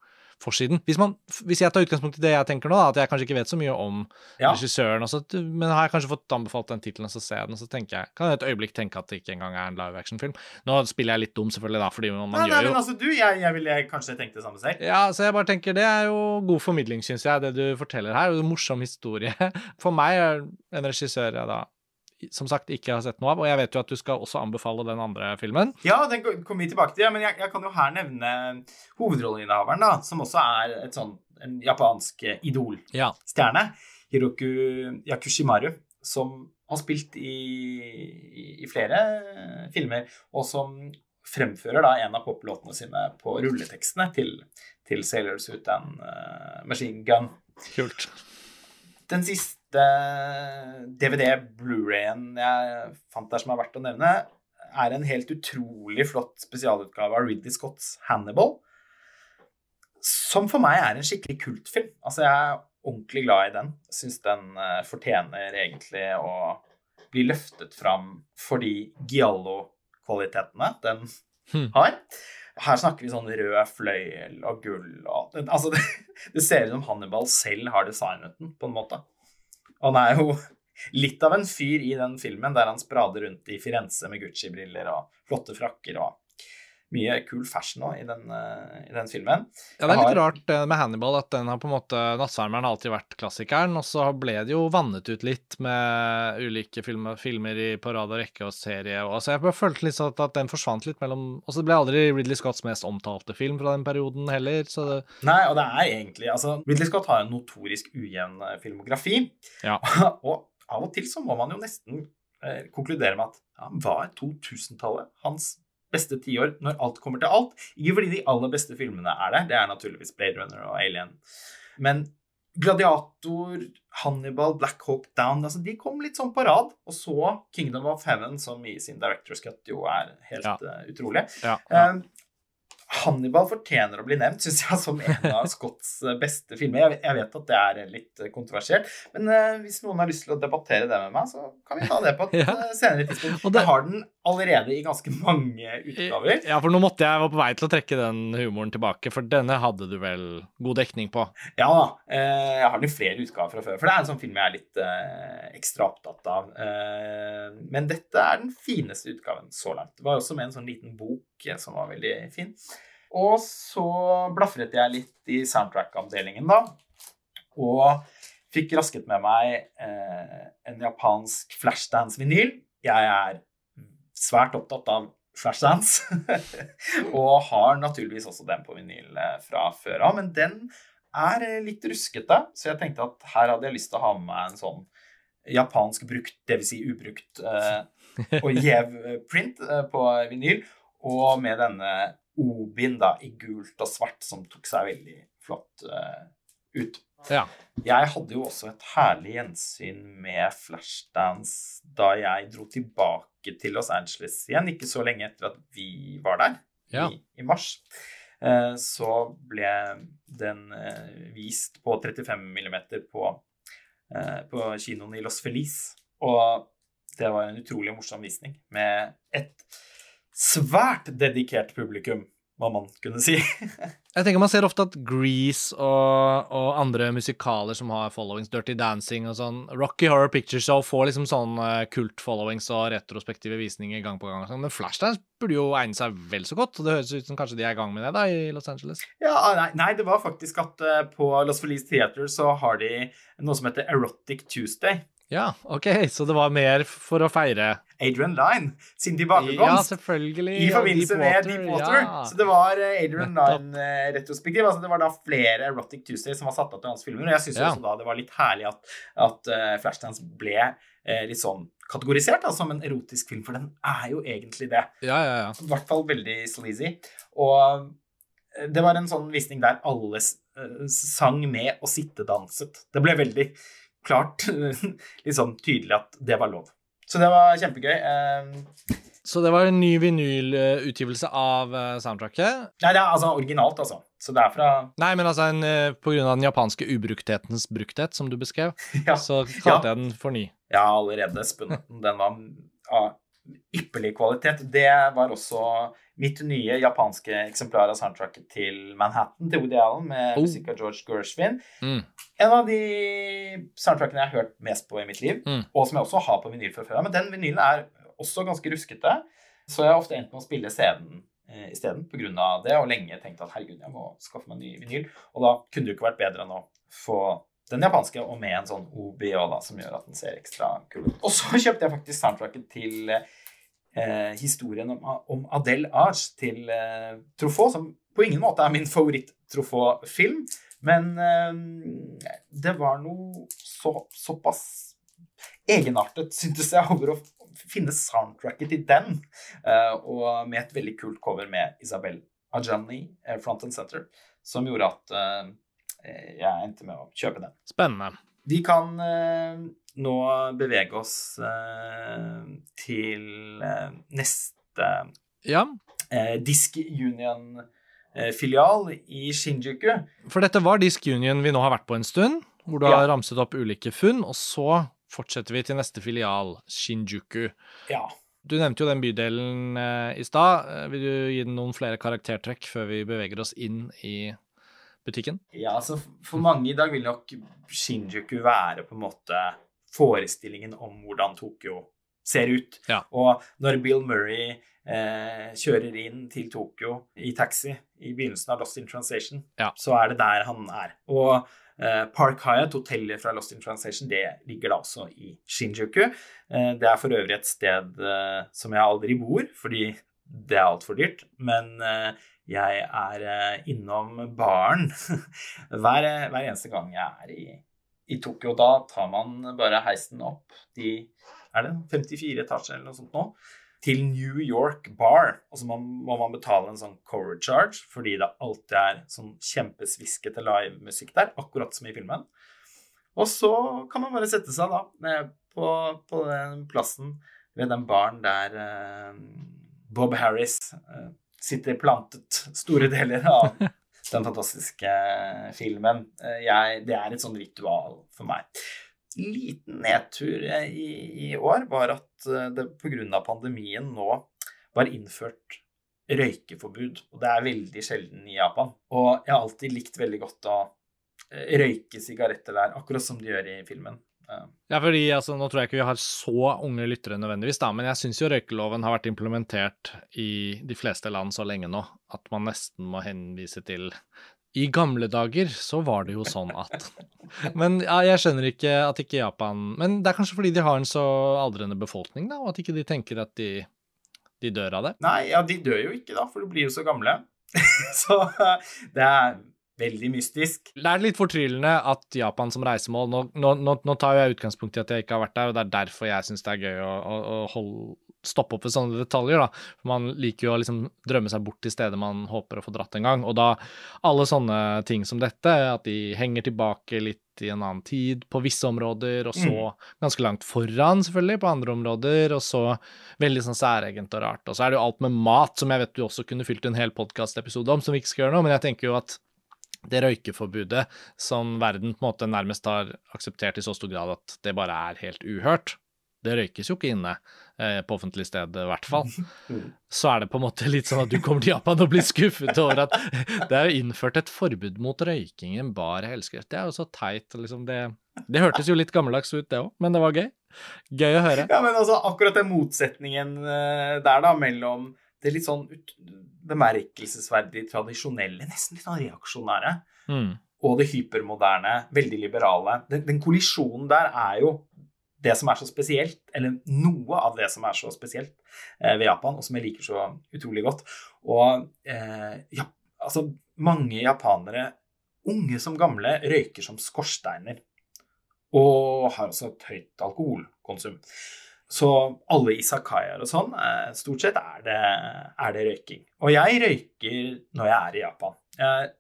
S1: forsiden. Hvis, man, hvis jeg tar utgangspunkt i det jeg tenker nå, da, at jeg kanskje ikke vet så mye om
S2: Ja.
S1: regissøren, også, men har jeg kanskje fått anbefalt den tittelen, så ser jeg den, og så tenker jeg, kan jeg et øyeblikk tenke at det ikke engang er en live action-film. Nå spiller jeg litt dum, selvfølgelig, da, fordi man,
S2: Nei, nei,
S1: gjør jo
S2: men altså, du, jeg, jeg ville kanskje tenkt det samme selv.
S1: ja, så jeg bare tenker Det er jo god formidling, syns jeg, det du forteller her. Og morsom historie. For meg er en regissør jeg da som sagt ikke har sett noe av, og jeg vet jo at du skal også anbefale den andre filmen.
S2: Ja, den kommer vi tilbake til, ja, men jeg, jeg kan jo her nevne hovedrolleinnehaveren, da, som også er et sånn en japansk eh, idolstjerne,
S1: Ja.
S2: Hiroku Yakushimaru, som har spilt i, i, i flere eh, filmer, og som fremfører da en av poplåtene sine på rulletekstene til, til Sailors Suit and eh, Machine Gun.
S1: Kult.
S2: Den siste DVD-Blu-rayen jeg fant der som er verdt å nevne, er en helt utrolig flott spesialutgave av Ridley Scotts Hannibal. Som for meg er en skikkelig kultfilm. Altså, jeg er ordentlig glad i den. Syns den eh, fortjener egentlig å bli løftet fram for de giallo-kvalitetene den
S1: Hmm.
S2: har. Her snakker vi sånn rød fløyel og gull og Altså, det, det ser ut som Hannibal selv har designet den, på en måte. Og han er jo litt av en fyr i den filmen, der han sprader rundt i Firenze med Gucci-briller og flotte frakker og mye kul fashion òg i, den, eh, i den filmen.
S1: Ja, det er litt
S2: har-
S1: rart det med Hannibal, at den har på en måte Nattsvermeren har alltid vært klassikeren, og så ble det jo vannet ut litt med ulike filmer, filmer i, på rad og rekke og serie. Og, altså, jeg bare følte litt sånn at, at den forsvant litt mellom Og så ble aldri Ridley Scotts mest omtalte film fra den perioden heller, så det
S2: Nei, og det er egentlig altså, Ridley Scott har en notorisk ujevn eh, filmografi.
S1: Ja.
S2: og av og til så må man jo nesten eh, konkludere med at ja, var 2000-tallet hans beste tiår når alt kommer til alt? Ikke fordi de aller beste filmene er der, det er naturligvis Blade Runner og Alien. Men Gladiator, Hannibal, Black Hawk Down altså De kom litt sånn på rad. Og så Kingdom of Heaven, som i sin Director's Cut jo er helt
S1: Ja.
S2: eh, utrolig.
S1: Ja. ja.
S2: Eh, Hannibal fortjener å bli nevnt, syns jeg, som en av Scotts eh, beste filmer. Jeg, jeg vet at det er litt eh, kontroversielt, men hvis noen har lyst til å debattere det med meg, så kan vi ta det på et senere tidspunkt.
S1: Og det-
S2: Jeg har den allerede i ganske mange utgaver.
S1: Ja, for nå måtte jeg være på vei til å trekke den humoren tilbake, for denne hadde du vel god dekning på?
S2: Ja da. Eh, jeg har den i flere utgaver fra før, for det er en sånn film jeg er litt eh, ekstra opptatt av. Eh, men dette er den fineste utgaven så langt. Det var også med en sånn liten bok som var veldig fin. Og så blafret jeg litt i soundtrack-avdelingen, da. Og fikk rasket med meg eh, en japansk flashdance-vinyl. Jeg er svært opptatt av flashdance. og har naturligvis også den på vinyl eh, fra før av. Men den er eh, litt ruskete, så jeg tenkte at her hadde jeg lyst til å ha med meg en sånn japansk brukt, dvs. Si ubrukt, eh, og gjev eh, print eh, på vinyl. Og med denne Obin da, i gult og svart, som tok seg veldig flott eh, ut.
S1: Ja.
S2: Jeg hadde jo også et herlig gjensyn med Flashdance da jeg dro tilbake til Los Angeles igjen, ikke så lenge etter at vi var der,
S1: Ja.
S2: i, i mars. Eh, Så ble den eh, vist på 35 millimeter på, eh, på kinoen i Los Feliz. Og det var en utrolig morsom visning med et svært dedikert publikum, må man kunne si.
S1: Jeg tenker Man ser ofte at Grease og, og andre musikaler som har followings, Dirty Dancing og sånn, Rocky Horror Picture Show får liksom sånn eh, kult-followings og retrospektive visninger gang på gang. sånn, Men Flashdance burde jo egne seg vel så godt, og det høres ut som kanskje de er i gang med det da i Los Angeles.
S2: Ja, nei, nei, det var faktisk at eh, på Los Feliz Theater så har de noe som heter Erotic Tuesday.
S1: Ja, ok, så det var mer for å feire
S2: Adrian Lyne sin
S1: Ja,
S2: tilbakekomst.
S1: selvfølgelig.
S2: I forbindelse med Deepwater.
S1: Ja.
S2: Så det var eh, Adrian
S1: Nettopp.
S2: Lyne-retrospektiv. Altså det var da flere Erotic Tuesday som var satt av til hans filmer. Og jeg syns
S1: Ja.
S2: også da det var litt herlig at, at eh, Flashdance ble eh, litt sånn kategorisert da, som en erotisk film, for den er jo egentlig det.
S1: Ja, ja, ja.
S2: I hvert fall veldig sleazy. Og eh, det var en sånn visning der alle eh, sang med og sittedanset. Det ble veldig klart, liksom tydelig at det var lov. Så det var kjempegøy. Eh,
S1: Så det var en ny vinylutgivelse av eh, soundtracket.
S2: Nei, det er altså originalt, altså. Så det er fra
S1: Nei, men altså en, eh, på grunn av den japanske ubrukthetens brukthet, som du beskrev,
S2: Ja,
S1: så kalte jeg den for ny.
S2: Ja, allerede spunnet den. Den var ypperlig kvalitet. Det var også mitt nye japanske eksemplar av soundtracket til Manhattan til Woody Allen med
S1: Oh.
S2: musikk av George Gershwin.
S1: Mm.
S2: En av de soundtrackene jeg har hørt mest på i mitt liv,
S1: Mm.
S2: og som jeg også har på vinyl fra før. Men den vinylen er også ganske ruskete, så jeg har ofte endt med å spille CD-en eh, isteden pga. det, og lenge tenkt at herregud, jeg må skaffe meg ny vinyl. Og da kunne det jo ikke vært bedre enn å få den japanske, og med en sånn OBO da, som gjør at den ser ekstra kul ut. Og så kjøpte jeg faktisk soundtracket til eh, historien om, om Adele Arch til eh, Truffaut, som på ingen måte er min favoritt-Truffaut-film. Men eh, det var noe så, såpass egenartet, syntes jeg, over å finne soundtracket til den. eh, og med et veldig kult cover med Isabel Ajani, eh, front and center, som gjorde at eh, jeg endte med å kjøpe den.
S1: Spennende.
S2: Vi kan eh, nå bevege oss eh, til eh, neste
S1: Ja,
S2: eh, Disk Union-filial i Shinjuku.
S1: for dette var Disk Union vi nå har vært på en stund, hvor du
S2: Ja.
S1: har ramset opp ulike funn, og så fortsetter vi til neste filial, Shinjuku.
S2: Ja.
S1: Du nevnte jo den bydelen eh, i stad. Eh, Vil du gi den noen flere karaktertrekk før vi beveger oss inn i butikken?
S2: ja, altså for mange i dag vil nok Shinjuku være på en måte forestillingen om hvordan Tokyo ser ut.
S1: Ja.
S2: Og når Bill Murray eh, kjører inn til Tokyo i taxi i begynnelsen av Lost in Translation,
S1: Ja.
S2: så er det der han er. Og eh, Park Hyatt, hotellet fra Lost in Translation, det ligger da også i Shinjuku. Eh, det er for øvrig et sted eh, som jeg aldri bor, fordi det er altfor dyrt. Men eh, jeg er eh, innom baren hver, hver eneste gang jeg er i, i Tokyo. Da tar man bare heisen opp de er det 54 etasjer eller noe sånt nå, til New York Bar. Og så må, man betale en sånn cover charge, fordi det alltid er sånn kjempesviskete livemusikk der, akkurat som i filmen. Og så kan man bare sette seg da eh, på, på den plassen ved den baren der eh, Bob Harris eh, sitter plantet store deler av den fantastiske filmen. Eh, jeg, det er et sånn ritual for meg liten nedtur i, i år var at eh, det pga. pandemien nå var innført røykeforbud. Og det er veldig sjelden i Japan. Og jeg har alltid likt veldig godt å eh, røyke sigaretter der, akkurat som de gjør i filmen.
S1: Ja, fordi altså, Nå tror jeg ikke vi har så unge lyttere nødvendigvis, da, men jeg syns jo røykeloven har vært implementert i de fleste land så lenge nå at man nesten må henvise til I gamle dager så var det jo sånn at Men ja, jeg skjønner ikke at ikke Japan Men det er kanskje fordi de har en så aldrende befolkning, da, og at ikke de tenker at de, de dør av det?
S2: Nei, ja, de dør jo ikke, da, for de blir jo så gamle. så eh, det er veldig mystisk.
S1: Det er litt fortryllende at Japan som reisemål Nå, nå, nå, tar jeg utgangspunkt i at jeg ikke har vært der, og det er derfor jeg syns det er gøy å, å, å holde, stoppe opp ved sånne detaljer. da. For Man liker jo å liksom drømme seg bort til steder man håper å få dratt en gang. Og da alle sånne ting som dette, at de henger tilbake litt i en annen tid på visse områder, og så ganske langt foran selvfølgelig på andre områder, og så veldig sånn særegent og rart. Og så er det jo alt med mat, som jeg vet du også kunne fylt en hel podkastepisode om, som vi ikke skal gjøre nå, men jeg tenker jo at det røykeforbudet som verden på en måte nærmest har akseptert i så stor grad at det bare er helt uhørt, det røykes jo ikke inne eh, på offentlig sted, i hvert fall. Så er det på en måte litt sånn at du kommer til Japan og blir skuffet over at det er innført et forbud mot røyking i en bar i helskrift. Det er jo så teit. Liksom det, det hørtes jo litt gammeldags ut, det òg, men det var gøy. Gøy å høre.
S2: Ja, men altså, akkurat den motsetningen eh, der, da, mellom det litt sånn ut, bemerkelsesverdig tradisjonelle, nesten litt sånn reaksjonære,
S1: Mm.
S2: og det hypermoderne, veldig liberale. Den, den kollisjonen der er jo det som er så spesielt, eller noe av det som er så spesielt eh, ved Japan, og som jeg liker så utrolig godt. Og eh, ja, altså, mange japanere, unge som gamle, røyker som skorsteiner. Og har også et høyt alkoholkonsum. Så alle isakayaer og sånn, eh, stort sett er det, er det røyking. Og jeg røyker når jeg er i Japan. Jeg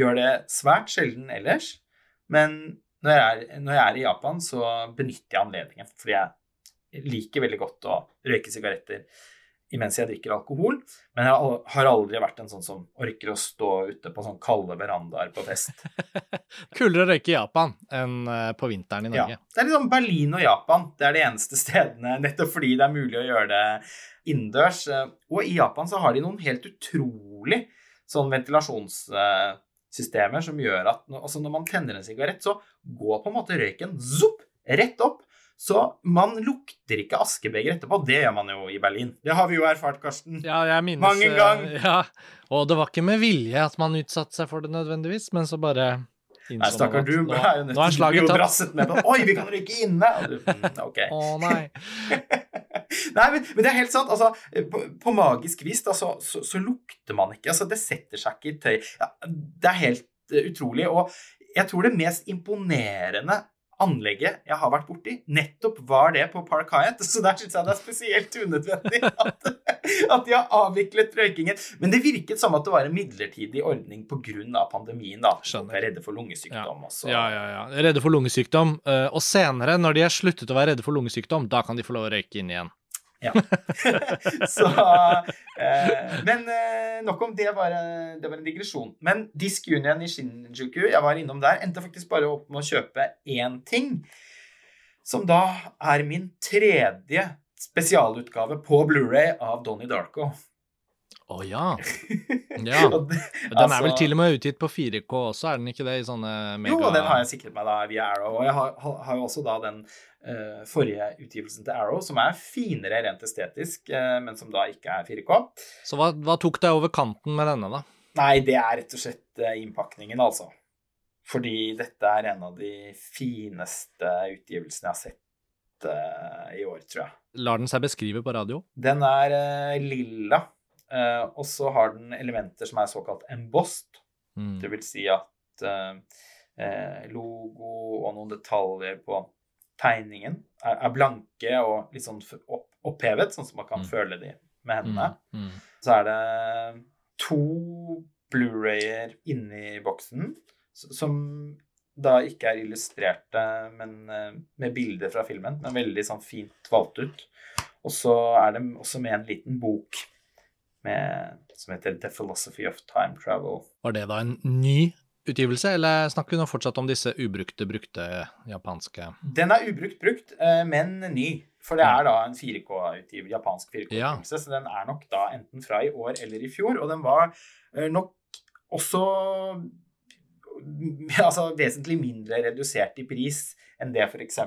S2: gjør det svært sjelden ellers, men når jeg, er, når jeg er i Japan, så benytter jeg anledningen. Fordi jeg liker veldig godt å røyke sigaretter imens jeg drikker alkohol. Men jeg har aldri vært en sånn som orker å stå ute på sånn kalde verandaer på fest.
S1: Kulere å røyke i Japan enn eh, på vinteren i Norge.
S2: Ja, det er liksom Berlin og Japan. Det er de eneste stedene, nettopp fordi det er mulig å gjøre det innendørs. Og i Japan så har de noen helt utrolig sånn ventilasjonssystemer som gjør at altså når man tenner en sigarett, så går på en måte røyken zopp, rett opp. Så man lukter ikke askebeger etterpå. Det gjør man jo i Berlin. Det har vi jo erfart, Karsten.
S1: Ja, jeg minnes
S2: Mange ganger.
S1: Ja. Og det var ikke med vilje at man utsatte seg for det nødvendigvis, men så bare
S2: Nei, stakkar, du
S1: nå,
S2: er jo nødt til å bli brasset med på Oi, vi kan ryke inne! Du, mm, ok.
S1: Å nei.
S2: nei, men, men, det er helt sant. Altså, på, på magisk vis da, så, så, så, lukter man ikke. Altså, det setter seg ikke i tøy. Ja, det er helt uh, utrolig. Og jeg tror det mest imponerende anlegget jeg har vært borti, nettopp var det på Park Hyatt. Så der syns jeg det er spesielt unødvendig at, at, de har avviklet røykingen. Men det virket som at det var en midlertidig ordning pga. pandemien. da. Skjønner. Er redde for lungesykdom også.
S1: Ja, ja, ja. Redde for lungesykdom. Eh, og senere, når de har sluttet å være redde for lungesykdom, da kan de få lov å røyke inn igjen.
S2: Ja. så eh, Men eh, nok om det. Var, det var en digresjon. Men Disk Union i Shinjuku, jeg var innom der, endte faktisk bare opp med å kjøpe én ting. Som da er min tredje spesialutgave på Blu-ray av Donnie Darko.
S1: Å oh, ja. ja. den er vel altså- til og med utgitt på 4K også, er den ikke det? i sånne
S2: mega... Jo, den har jeg sikret meg da via Arrow. Og jeg har, har jo også da den uh, forrige utgivelsen til Arrow, som er finere rent estetisk, uh, men som da ikke er 4K.
S1: Så hva, hva, tok deg over kanten med denne, da?
S2: Nei, det er rett og slett uh, innpakningen, altså. Fordi dette er en av de fineste utgivelsene jeg har sett i år, tror jeg.
S1: Lar den seg beskrive på radio?
S2: Den er lilla Uh, og så har den elementer som er såkalt embossed. Mm. Det vil si at uh, logo og noen detaljer på tegningen er, er blanke og litt sånn opp, opphevet, sånn som man kan mm. føle de med hendene. Mm. mm. Så er det to Blu-rayer inni boksen som da ikke er illustrerte, men med bilder fra filmen, men veldig sånn fint valgt ut. Og så er det også med en liten bok med, som heter The Philosophy of Time Travel.
S1: Var det da en ny utgivelse, eller snakker vi nå fortsatt om disse ubrukte, brukte japanske
S2: Den er ubrukt brukt, eh, men ny. For det er da en 4K-utgivelse, japansk 4K-utgivelse, ja. så den er nok da enten fra i år eller i fjor. Og den var eh, nok også altså vesentlig mindre redusert i pris enn det f.eks.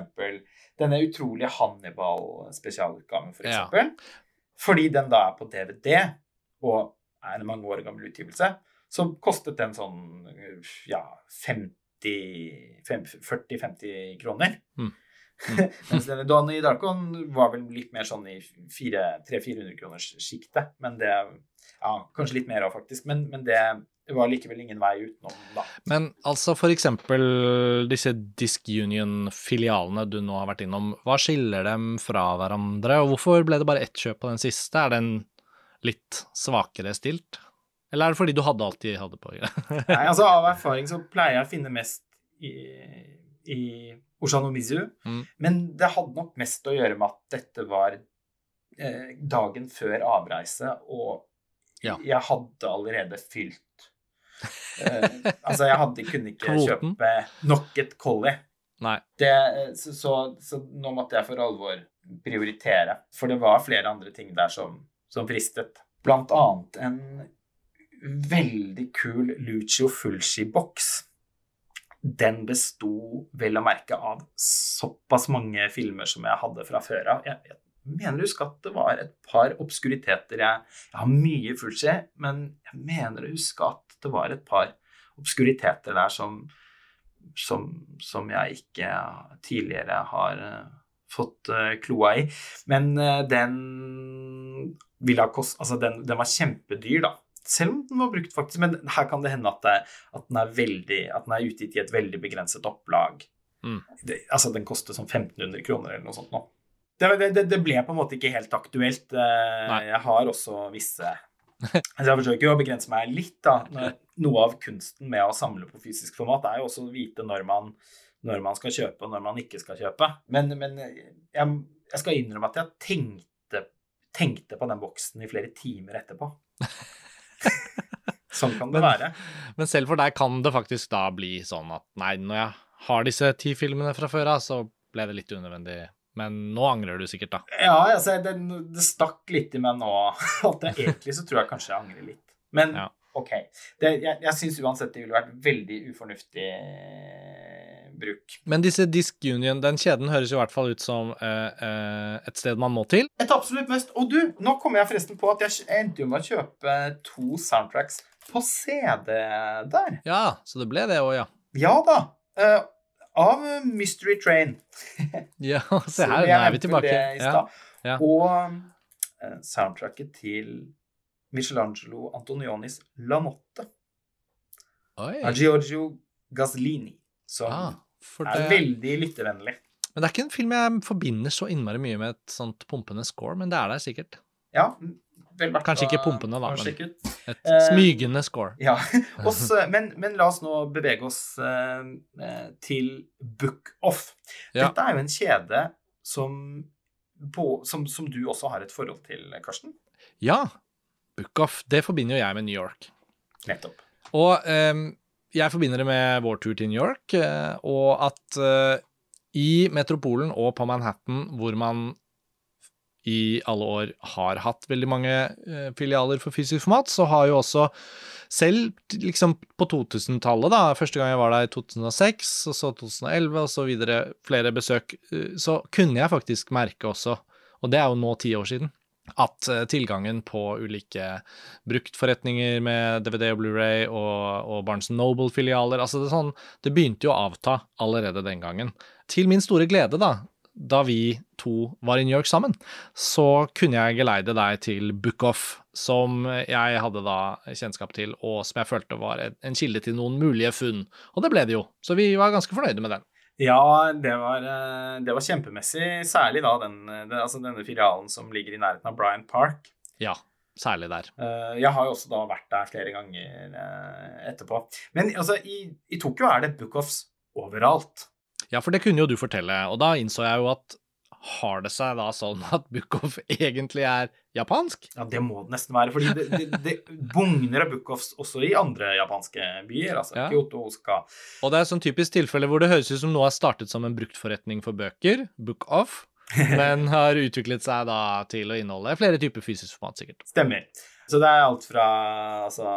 S2: denne utrolige Hannibal-spesialutgaven, f.eks. For ja. Fordi den da er på DVD, og er en mange år gammel utgivelse, så kostet den sånn ja, 40-50 kroner. Mm. Mm. Mens denne Darkon var vel litt mer sånn i 300-400 kroners sjiktet. Men det Ja, kanskje litt mer òg, faktisk. Men, men det, det, var likevel ingen vei utenom, da.
S1: Men altså for eksempel disse Disc Union-filialene du nå har vært innom, hva skiller dem fra hverandre, og hvorfor ble det bare ett kjøp på den siste? Er det en litt svakere stilt? Eller er det fordi du hadde alt de hadde på?
S2: Nei, altså Av erfaring så pleier jeg å finne mest i, i Oshanomizu. Mm. Men det hadde nok mest å gjøre med at dette var eh, dagen før avreise, og ja. jeg hadde allerede fylt eh, Altså, jeg hadde, kunne ikke Kvoten. kjøpe nok et Collie. Det, så, så, så, nå måtte jeg for alvor prioritere. For det var flere andre ting der som som fristet. Blant annet en veldig kul Lucio Fulci-boks. Den besto vel å merke av såpass mange filmer som jeg hadde fra før av. Jeg, jeg mener å huske at det var et par obskuriteter. Jeg, jeg, har mye Fulci, men jeg mener å huske at det var et par obskuriteter der som, som, som jeg ikke tidligere har uh, fått uh, kloa i. Men uh, den ville ha kost, altså den, den, var kjempedyr, da. Selv om den var brukt, faktisk. Men her kan det hende at, det, at, den, er veldig, at den er utgitt i et veldig begrenset opplag. Mm. Det, altså, den koster sånn 1500 kroner eller noe sånt nå. Det, det, det, ble på en måte ikke helt aktuelt. Eh, Nei. Jeg har også visse altså Jeg forsøker jo å begrense meg litt. da. Noe av kunsten med å samle på fysisk format er jo også å vite når man, når man skal kjøpe, og når man ikke skal kjøpe. Men, men jeg, jeg, skal innrømme at jeg tenkte tenkte på den boksen i flere timer etterpå. sånn kan det være.
S1: Men selv for deg kan det faktisk da bli sånn at nei, når jeg har disse ti filmene fra før av, så ble det litt unødvendig. Men nå angrer du sikkert, da.
S2: Ja, altså, det, det stakk litt i meg nå. At jeg, egentlig så tror jeg kanskje jeg angrer litt. Men
S1: Ja.
S2: OK. Det, jeg jeg syns uansett det ville vært veldig ufornuftig bruk.
S1: Men disse Disc Union, den kjeden høres jo i hvert fall ut som eh, eh, et sted man må til.
S2: Et absolutt mest. Og du, nå kommer jeg forresten på at jeg endte jo med å kjøpe to soundtracks på CD der.
S1: Ja, så det ble det òg, ja.
S2: Ja da. eh, av Mystery Train.
S1: Ja, se her, nå er vi tilbake. Ja. ja.
S2: Og eh, soundtracket til Michelangelo Antonionis La Notte
S1: Oi.
S2: av Giorgio Gaslini. Som
S1: Ah, for
S2: er
S1: det...
S2: veldig lyttevennlig.
S1: Men det er ikke en film jeg forbinder så innmari mye med et sånt pumpende score, men det er der sikkert.
S2: Ja, vel verdt
S1: Kanskje ikke pumpende, da, men-
S2: ut.
S1: Et
S2: Eh,
S1: smygende score.
S2: Ja, Også, men, men la oss nå bevege oss eh, eh, til Book Off.
S1: Ja.
S2: Dette er jo en kjede som, på, som, som du også har et forhold til, Karsten.
S1: Ja, Bookoff. Det forbinder jo jeg med New York.
S2: Nettopp.
S1: Og ehm, jeg forbinder det med vår tur til New York, eh, og at eh, i metropolen og på Manhattan, hvor man i alle år har hatt veldig mange eh, filialer for fysisk format, så har jo også selv liksom på 2000-tallet, da, første gang jeg var der i 2006, og så 2011 og så videre, flere besøk, så kunne jeg faktisk merke også, og det er jo nå ti år siden, at eh, tilgangen på ulike bruktforretninger med DVD og Blu-ray og, og Barnes Noble-filialer, altså det, sånn, det begynte jo å avta allerede den gangen. Til min store glede, da, da vi to var i New York sammen, så kunne jeg geleide deg til Bookoff, som jeg hadde da kjennskap til, og som jeg følte var en kilde til noen mulige funn. Og det ble det jo, så vi var ganske fornøyde med den.
S2: Ja, det var, eh, det var kjempemessig. Særlig da den, det, altså denne filialen som ligger i nærheten av Bryant Park.
S1: Ja, særlig der.
S2: Eh, Jeg har jo også da vært der flere ganger eh, etterpå. Men altså, i, i Tokyo er det bookoffs overalt.
S1: Ja, for det kunne jo du fortelle, og da innså jeg jo at har det seg da sånn at Bukhov egentlig er japansk?
S2: Ja, det må det nesten være. fordi det, det, det bugner av Bukhovs også i andre japanske byer. Altså
S1: Ja.
S2: Kyoto, Osaka.
S1: Og det er sånn typisk tilfelle hvor det høres ut som noe har startet som en bruktforretning for bøker, Bookoff, men har utviklet seg da til å inneholde flere typer fysisk format, sikkert.
S2: Stemmer. Så det er alt fra altså,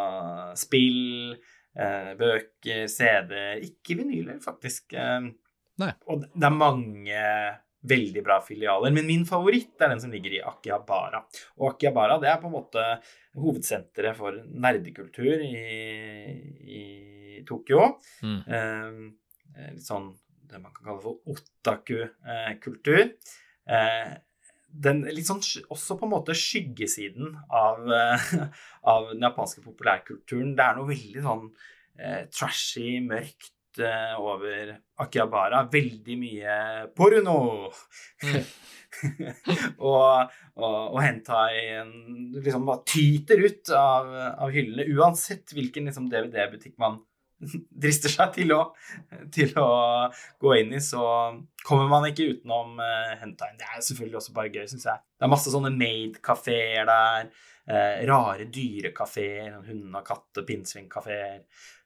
S2: spill, eh, bøker, CD-er Ikke vinyler, faktisk. Eh,
S1: Nei.
S2: Og det er mange veldig bra filialer, men min favoritt er den som ligger i Akihabara. Og Akihabara det er på en måte hovedsenteret for nerdekultur i, i Tokyo.
S1: Mm.
S2: Eh, litt sånn det man kan kalle for otaku-kultur. Eh, den litt sånn også på en måte skyggesiden av, eh, av den japanske populærkulturen. Det er noe veldig sånn eh, trashy, mørkt eh, over Akihabara. Veldig mye porno! og, og, og hentai liksom bare tyter ut av, av hyllene, uansett hvilken liksom, DVD-butikk man drister seg til å, til å gå inn i, så kommer man ikke utenom uh, hentaien. Det er selvfølgelig også bare gøy, syns jeg. Det er masse sånne made-kafeer der. Eh, rare dyrekafeer, hunde- og katte- pinnsvinkafeer.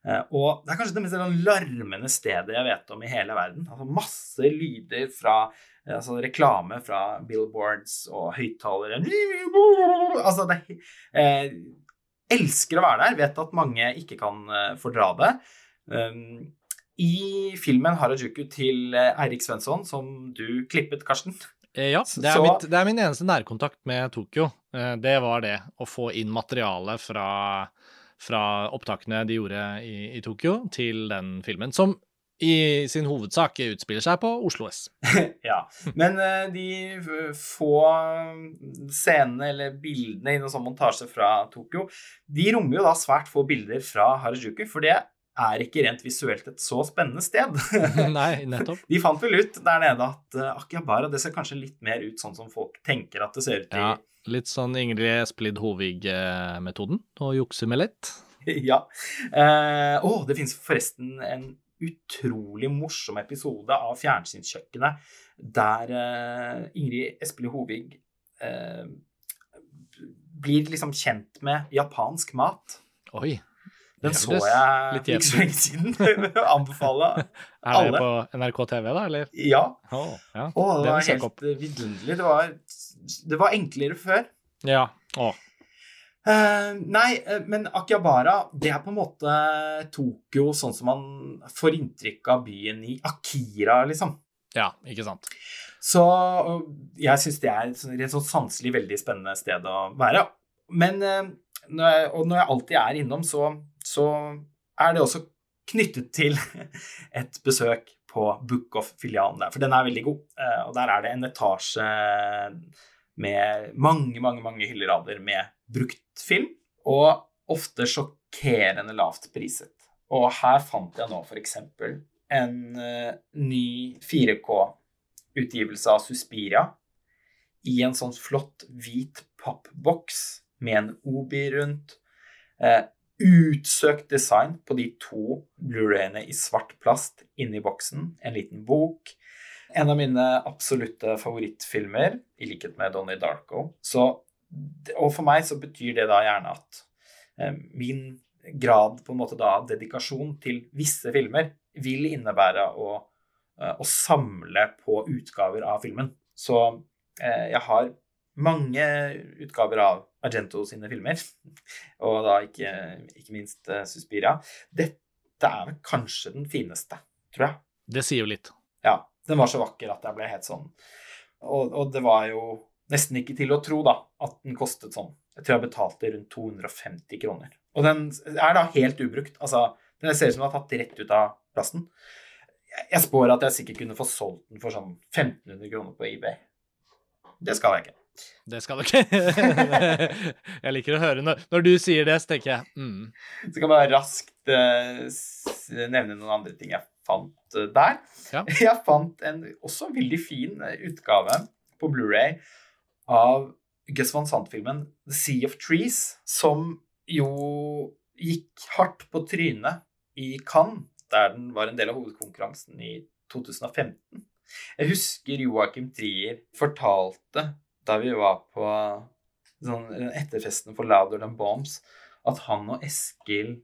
S2: Eh, og det er kanskje det mest sånn larmende stedet jeg vet om i hele verden. Altså Masse lyder fra eh, altså reklame fra billboards og høyttalere. Altså, det eh, elsker å være der. Vet at mange ikke kan eh, fordra det. Um, I filmen Harajuku til eh, Eirik Svensson, som du klippet, Karsten
S1: Ja, det er, mitt, det er min eneste nærkontakt med Tokyo. Eh, Det var det, å få inn materiale fra, fra opptakene de gjorde i, i Tokyo, til den filmen, som i sin hovedsak utspiller seg på Oslo S.
S2: Ja. Men eh, de få scenene eller bildene i noen sånn montasje fra Tokyo, de rommer jo da svært få bilder fra Harajuku, for det er ikke rent visuelt et så spennende sted.
S1: Nei, nettopp.
S2: De fant vel ut der nede at uh, Akihabara det ser kanskje litt mer ut sånn som folk tenker at det ser ut i
S1: Ja, litt sånn Ingrid Espelid Hovig-metoden, å jukse med litt.
S2: ja. Eh, å, det finnes forresten en utrolig morsom episode av Fjernsynskjøkkenet der eh, Ingrid Espelid Hovig eh, blir liksom kjent med japansk mat.
S1: Oi.
S2: Den så jeg ikke så lenge siden. Anbefale.
S1: Er det på NRK TV, da, eller?
S2: Ja.
S1: Å, ja.
S2: Oh, det
S1: Det
S2: var helt
S1: opp.
S2: vidunderlig. Det var, det var enklere før.
S1: Ja. Å.
S2: Uh, nei, eh, men Akihabara, det er på en måte Tokyo sånn som man får inntrykk av byen i Akira, liksom.
S1: Ja, ikke sant.
S2: Så jeg syns det er et sånn- sånn sanselig veldig spennende sted å være. Men eh, når jeg, Og når jeg alltid er innom, så, så er det også knyttet til et besøk på Book of-filialen der, for den er veldig god. Eh, Og der er det en etasje med mange, mange, mange hyllerader med brukt film, og ofte sjokkerende lavt priset. Og her fant jeg nå f.eks. en eh, ny 4K-utgivelse av Suspiria i en sånn flott hvit pappboks med en obi rundt. Eh, utsøkt design på de to Blu-rayene i svart plast inni boksen. En liten bok. En av mine absolutte favorittfilmer, i likhet med Donnie Darko. Så, og for meg så betyr det da gjerne at eh, min grad på en måte da dedikasjon til visse filmer vil innebære å, eh, å samle på utgaver av filmen. Så eh, jeg har mange utgaver av Argento sine filmer, og da ikke, ikke minst eh, Suspiria. Dette er vel kanskje den fineste, tror jeg.
S1: Det sier jo litt.
S2: Ja, den var så vakker at jeg ble helt sånn Og, og det var jo nesten ikke til å tro, da, at den kostet sånn Jeg tror jeg betalte rundt 250 kroner. Og den er da helt ubrukt. Altså, den ser ut som den har tatt rett ut av plasten. Jeg, jeg spår at jeg sikkert kunne få solgt den for sånn 1500 kroner på eBay. Det skal jeg ikke.
S1: Det skal du ikke. jeg liker å høre når, når du sier det, så tenker jeg mm.
S2: Så kan jeg bare raskt uh, nevne noen andre ting jeg fant eh, der.
S1: Ja.
S2: Jeg fant en også veldig fin eh, utgave på Blu-ray av Gus Van Sant-filmen The Sea of Trees, som jo gikk hardt på trynet i Cannes, der den var en del av hovedkonkurransen i 2015. Jeg husker Joakim Trier fortalte da vi var på sånn, etterfesten for Louder Than Bombs, at han og Eskil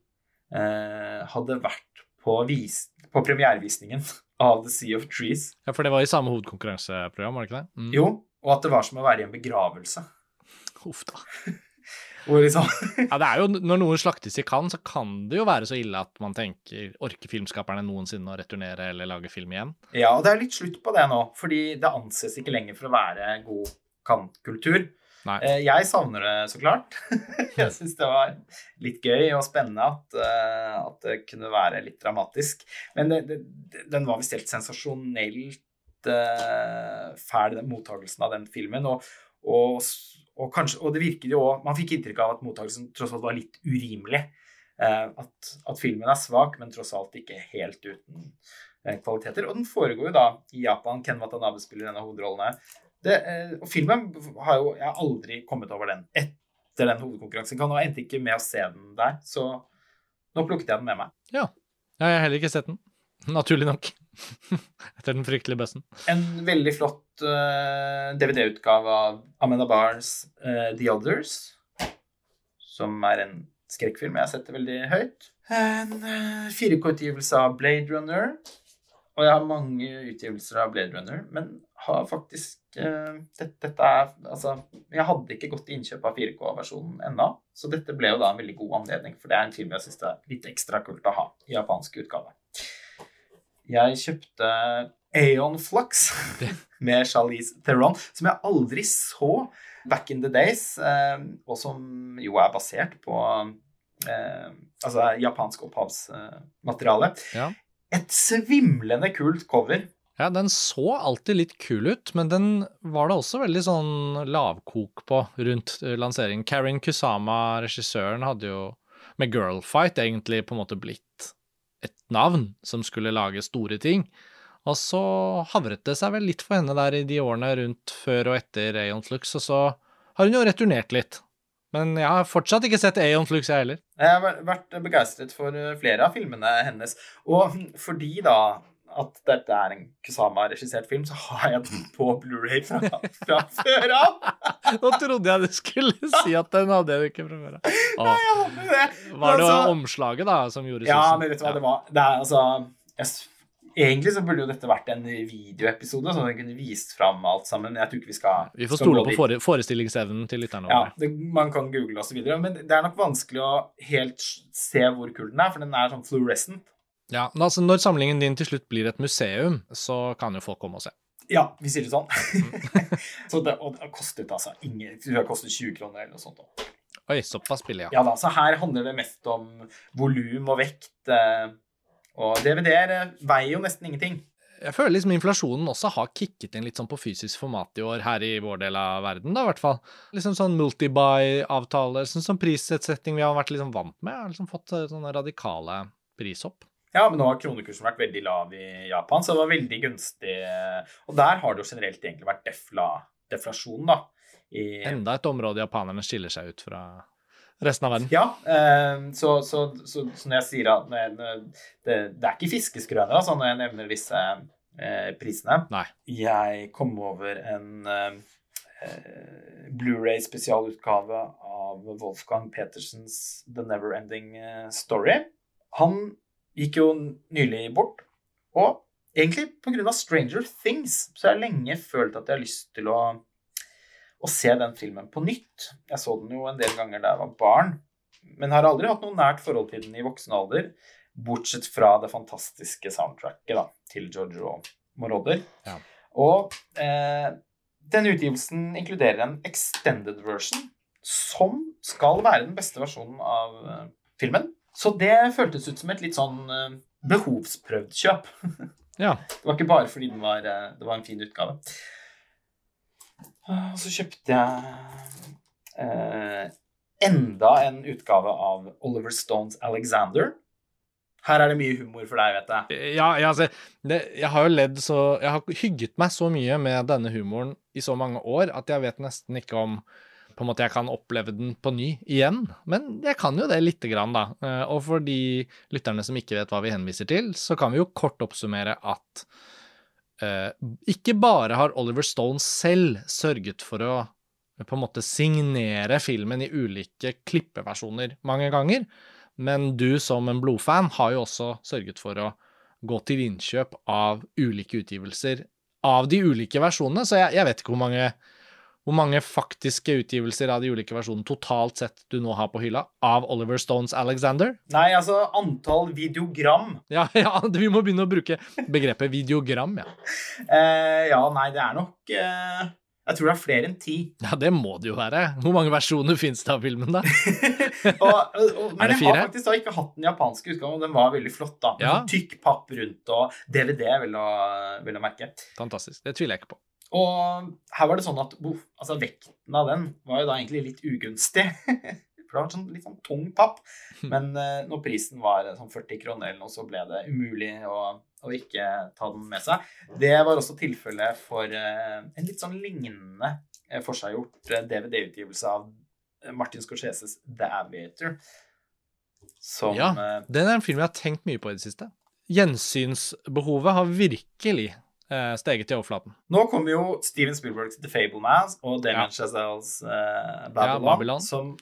S2: eh, hadde vært på, vis, på premierevisningen av The Sea of Trees.
S1: Ja, for det var i samme hovedkonkurranseprogram, var det ikke det? Mm.
S2: Jo, og at det var som å være i en begravelse.
S1: Huff da.
S2: Liksom
S1: Ja, det er jo, når noen slaktes i Cannes, så kan det jo være så ille at man tenker orker filmskaperne noensinne å returnere eller lage film igjen?
S2: Ja, og det er litt slutt på det nå, fordi det anses ikke lenger for å være god kantkultur.
S1: Nei.
S2: Eh, Jeg savner det, så klart. Jeg syns det var litt gøy og spennende at, eh, at det kunne være litt dramatisk. Men det, det, den var visst helt sensasjonelt uh, fæl, den mottakelsen av den filmen. Og, og, og, kanskje, og det virket jo òg Man fikk inntrykk av at mottakelsen tross alt var litt urimelig. Uh, At, at filmen er svak, men tross alt ikke helt uten kvaliteter. Og den foregår jo da i Japan. Ken Watanabe spiller en av hovedrollene. Det, eh, og filmen har jo Jeg har aldri kommet over den etter den hovedkonkurransen. Kan, jeg endte ikke med å se den der, så nå plukket jeg den med meg.
S1: Ja. Jeg har heller ikke sett den. Naturlig nok. Etter den fryktelige bøssen.
S2: En veldig flott uh, DVD-utgave av Amanda Barnes uh, The Others, som er en skrekkfilm jeg setter veldig høyt. En uh, 4K-utgivelse av Blade Runner. Og jeg har mange utgivelser av Blade Runner, men har faktisk eh, dette, dette er Altså, jeg hadde ikke gått til innkjøp av 4K-versjonen ennå, så dette ble jo da en veldig god anledning, for det er en film jeg syns det er litt ekstra kult å ha i japansk utgave. Jeg kjøpte Aeon Flux med Charlize Theron, som jeg aldri så back in the days, eh, og som jo er basert på eh, altså japansk opphavsmateriale.
S1: Ja.
S2: Et svimlende kult cover.
S1: Ja, den så alltid litt kul ut, men den var det også veldig sånn lavkok på rundt eh, lanseringen. Karin Kusama, regissøren, hadde jo med Girlfight egentlig på en måte blitt et navn som skulle lage store ting. Og så havret det seg vel litt for henne der i de årene rundt før og etter Aeon Flux, og så har hun jo returnert litt. Men jeg har fortsatt ikke sett Aeon Flux, jeg heller.
S2: Jeg har vært- begeistret for eh, flere av filmene hennes. Og fordi da at dette er en Kusama-regissert film, så har jeg den på Blu-ray fra, fra før av.
S1: Nå trodde jeg du skulle si at den hadde jeg ikke fra før av.
S2: Nei, jeg hadde det.
S1: Var det
S2: Altså-
S1: omslaget, da, som gjorde
S2: Ja, men vet du hva det var? Det er altså jeg, Egentlig så burde jo dette vært en videoepisode, sånn at vi kunne vist fram alt sammen. Jeg tror ikke vi skal
S1: Vi får stole på fore, forestillingsevnen til lytterne
S2: Ja,
S1: våre.
S2: det, man kan google videre, men det er nok vanskelig å helt se hvor kul den er, for den er sånn fluorescent.
S1: Ja, men altså, når samlingen din til slutt blir et museum, så kan jo folk komme og se.
S2: Ja, vi sier det sånn. Så det, og det kostet altså ingen Det har kostet 20 kroner eller noe sånt. da.
S1: Oi, såpass billig, ja.
S2: Ja da, så her handler det mest om volum og vekt. eh, Og DVD-er eh, veier jo nesten ingenting.
S1: Jeg føler liksom inflasjonen også har kicket inn litt sånn på fysisk format i år, her i vår del av verden, da, i hvert fall. Liksom sånn multibuy-avtaler, sånn som prissetting vi har vært liksom vant med, har liksom fått eh, sånne radikale prishopp.
S2: Ja, men nå har kronekursen vært veldig lav i Japan, så det var veldig gunstig. Og der har det jo generelt egentlig vært defla, deflasjon, da. I,
S1: Enda et område japanerne skiller seg ut fra resten av verden.
S2: ja, eh, så, så, så, så når jeg sier at det, det, er ikke fiskeskrøner altså, når jeg nevner disse eh, prisene.
S1: Nei.
S2: Jeg kom over en eh, Blu-ray spesialutgave av Wolfgang Petersens The Neverending Story. Han gikk jo nylig bort, og egentlig pga. Stranger Things så har jeg lenge følt at jeg har lyst til å, å se den filmen på nytt. Jeg så den jo en del ganger da jeg var barn, men har aldri hatt noe nært forhold til den i voksen alder, bortsett fra det fantastiske soundtracket da, til Giorgio Moroder.
S1: Ja.
S2: Og eh, denne utgivelsen inkluderer en extended version, som skal være den beste versjonen av eh, filmen. Så det føltes ut som et litt sånn eh, behovsprøvd kjøp.
S1: Ja.
S2: Det var ikke bare fordi den var, eh, det var en fin utgave. Og så kjøpte jeg eh, enda en utgave av Oliver Stones Alexander. Her er det mye humor for deg, vet jeg.
S1: Ja, jeg, altså, det, jeg har jo ledd så Jeg har hygget meg så mye med denne humoren i så mange år at jeg vet nesten ikke om på en måte jeg kan oppleve den på ny igjen. Men jeg kan jo det lite grann, da. Eh, Og for de lytterne som ikke vet hva vi henviser til, så kan vi jo kort oppsummere at ikke bare har Oliver Stone selv sørget for å på en måte signere filmen i ulike klippeversjoner mange ganger, men du som en blodfan har jo også sørget for å gå til innkjøp av ulike utgivelser av de ulike versjonene, så jeg, jeg vet ikke hvor mange, hvor mange faktiske utgivelser av de ulike versjonene totalt sett du nå har på hylla av Oliver Stones Alexander.
S2: Nei, altså antall videogram
S1: Ja, ja, vi må begynne å bruke begrepet videogram, ja.
S2: Uh, Ja, nei, det er nok uh, Jeg tror det er flere enn ti.
S1: Ja, det må det jo være. Hvor mange versjoner finnes det av filmen, da?
S2: og, og, men jeg har faktisk da ikke hatt den japanske utgaven, og den var veldig flott. da. Med
S1: Ja.
S2: sånn Tykk papp rundt og DVD, vil jeg merke.
S1: Fantastisk. Det tviler jeg ikke på.
S2: Og her var det sånn at uff, altså vekten av den var jo da egentlig litt ugunstig. For det var sånn, litt sånn tung papp. Men uh, når prisen var sånn 40 kroner eller noe, så ble det umulig å, å ikke ta den med seg. Det var også tilfellet for uh, en litt sånn lignende uh, forseggjort eh, DVD-utgivelse av eh, Martin Scorseses The Aviator. Som
S1: Ja.
S2: eh,
S1: Den er en film jeg har tenkt mye på i det siste. Gjensynsbehovet har virkelig eh, steget til overflaten.
S2: Nå kommer jo Steven Spielbergs The Fablemans og Damien
S1: Ja.
S2: Chazelles eh, Babylon,
S1: Ja, Babylon.
S2: som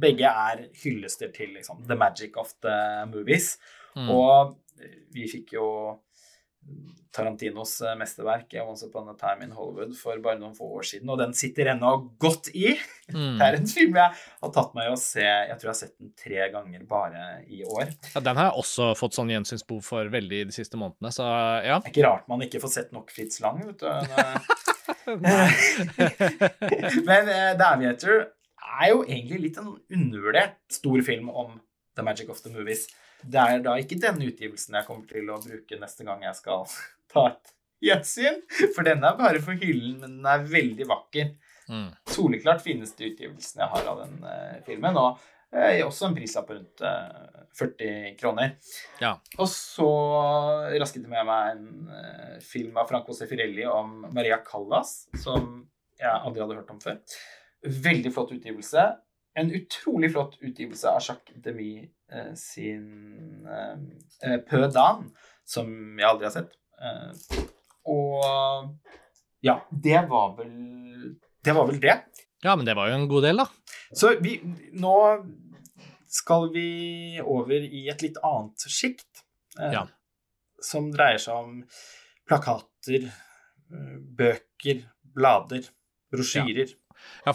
S2: begge er hyllester til liksom, the magic of the movies.
S1: Mm.
S2: Og vi fikk jo Tarantinos eh, mesterverk Once Upon a Time in Hollywood for bare noen få år siden, og den sitter ennå godt i.
S1: Mm.
S2: Det er en film jeg har tatt meg i å se Jeg tror jeg har sett den tre ganger bare i år.
S1: Ja, den har jeg også fått sånn gjensynsbehov for veldig de siste månedene, så ja.
S2: Det er ikke rart man ikke får sett nok Fritz Lang, vet du. Men uh, The Aviator er jo egentlig litt en undervurdert stor film om The Magic of the Movies. Det er da ikke denne utgivelsen jeg kommer til å bruke neste gang jeg skal ta et gjensyn. For denne er bare for hyllen, men den er veldig vakker.
S1: Mm.
S2: Soleklart fineste utgivelsen jeg har av den uh, filmen. Og uh, også en prislapp på rundt uh, 40 kroner.
S1: Ja.
S2: Og så rasket jeg med meg en eh, film av Franco Sefirelli om Maria Callas, som jeg aldri hadde hørt om før. Veldig flott utgivelse. En utrolig flott utgivelse av Jacques Demy eh, sin eh, eh, Peu Dan, som jeg aldri har sett. Eh, og ja, det var vel Det var vel det.
S1: Ja, men det var jo en god del, da.
S2: Så vi, nå skal vi over i et litt annet sjikt. Eh,
S1: Ja.
S2: Som dreier seg om plakater, bøker, blader, brosjyrer.
S1: Ja,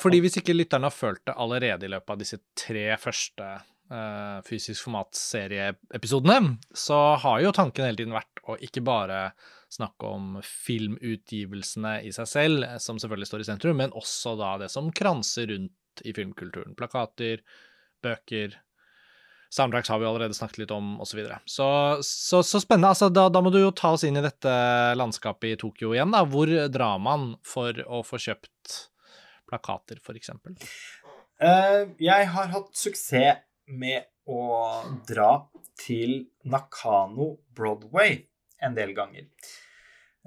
S1: fordi hvis ikke lytterne har følt det allerede i løpet av disse tre første uh, fysisk format-serieepisodene, så har jo tanken hele tiden vært å ikke bare snakke om filmutgivelsene i seg selv, eh, som selvfølgelig står i sentrum, men også da det som kranser rundt i filmkulturen. Plakater, bøker, soundtracks har vi allerede snakket litt om, osv. Så, så så Så spennende. Altså, da, da må du jo ta oss inn i dette landskapet i Tokyo igjen. da. Hvor drar man for å få kjøpt plakater, f.eks.?
S2: Uh, jeg har hatt suksess med å dra til Nakano Broadway en del ganger.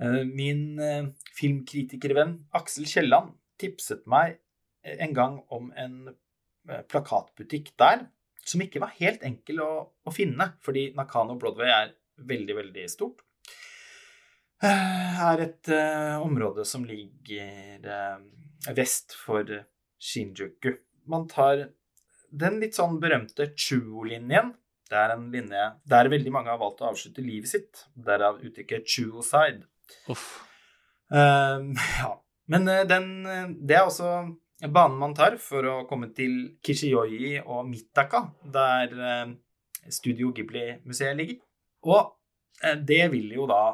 S2: Eh, min eh, filmkritikervenn Aksel Kielland tipset meg en gang om en eh, plakatbutikk der som ikke var helt enkel å, å finne, fordi Nakano Broadway er veldig, veldig stort. Det er et uh, område som ligger eh, vest for Shinjuku. Man tar den litt sånn berømte Chuo-linjen. Det er en linje der veldig mange har valgt å avslutte livet sitt. Derav uttrykket Chuo-side.
S1: Uff.
S2: Ehm, ja. Men eh, den, eh, det er også banen man tar for å komme til Kishiyoyi og Mitaka, der eh, Studio Ghibli-museet ligger. Og det vil jo da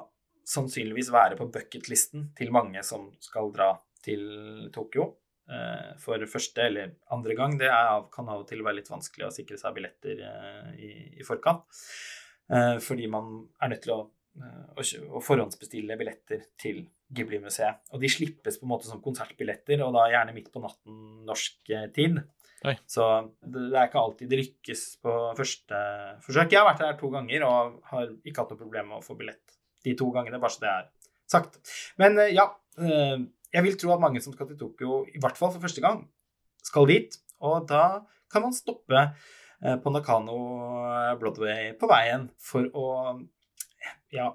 S2: sannsynligvis være på bucketlisten til mange som skal dra til Tokyo eh, for første eller andre gang. Det er, kan av og til være litt vanskelig å sikre seg billetter eh, i, i forkant. Eh, fordi man er nødt til å, å, å forhåndsbestille billetter til Ghibli-museet. Og de slippes på en måte som konsertbilletter, og da gjerne midt på natten norsk tid.
S1: Oi.
S2: Så det, det er ikke alltid det lykkes på første forsøk. Jeg har vært der to ganger og har ikke hatt noe problem med å få billett de to gangene, bare så det er sagt. Men ja, jeg vil tro at mange som skal til Tokyo, i hvert fall for første gang, skal dit. Og da kan man stoppe eh, på Nakano Broadway på veien for å ja,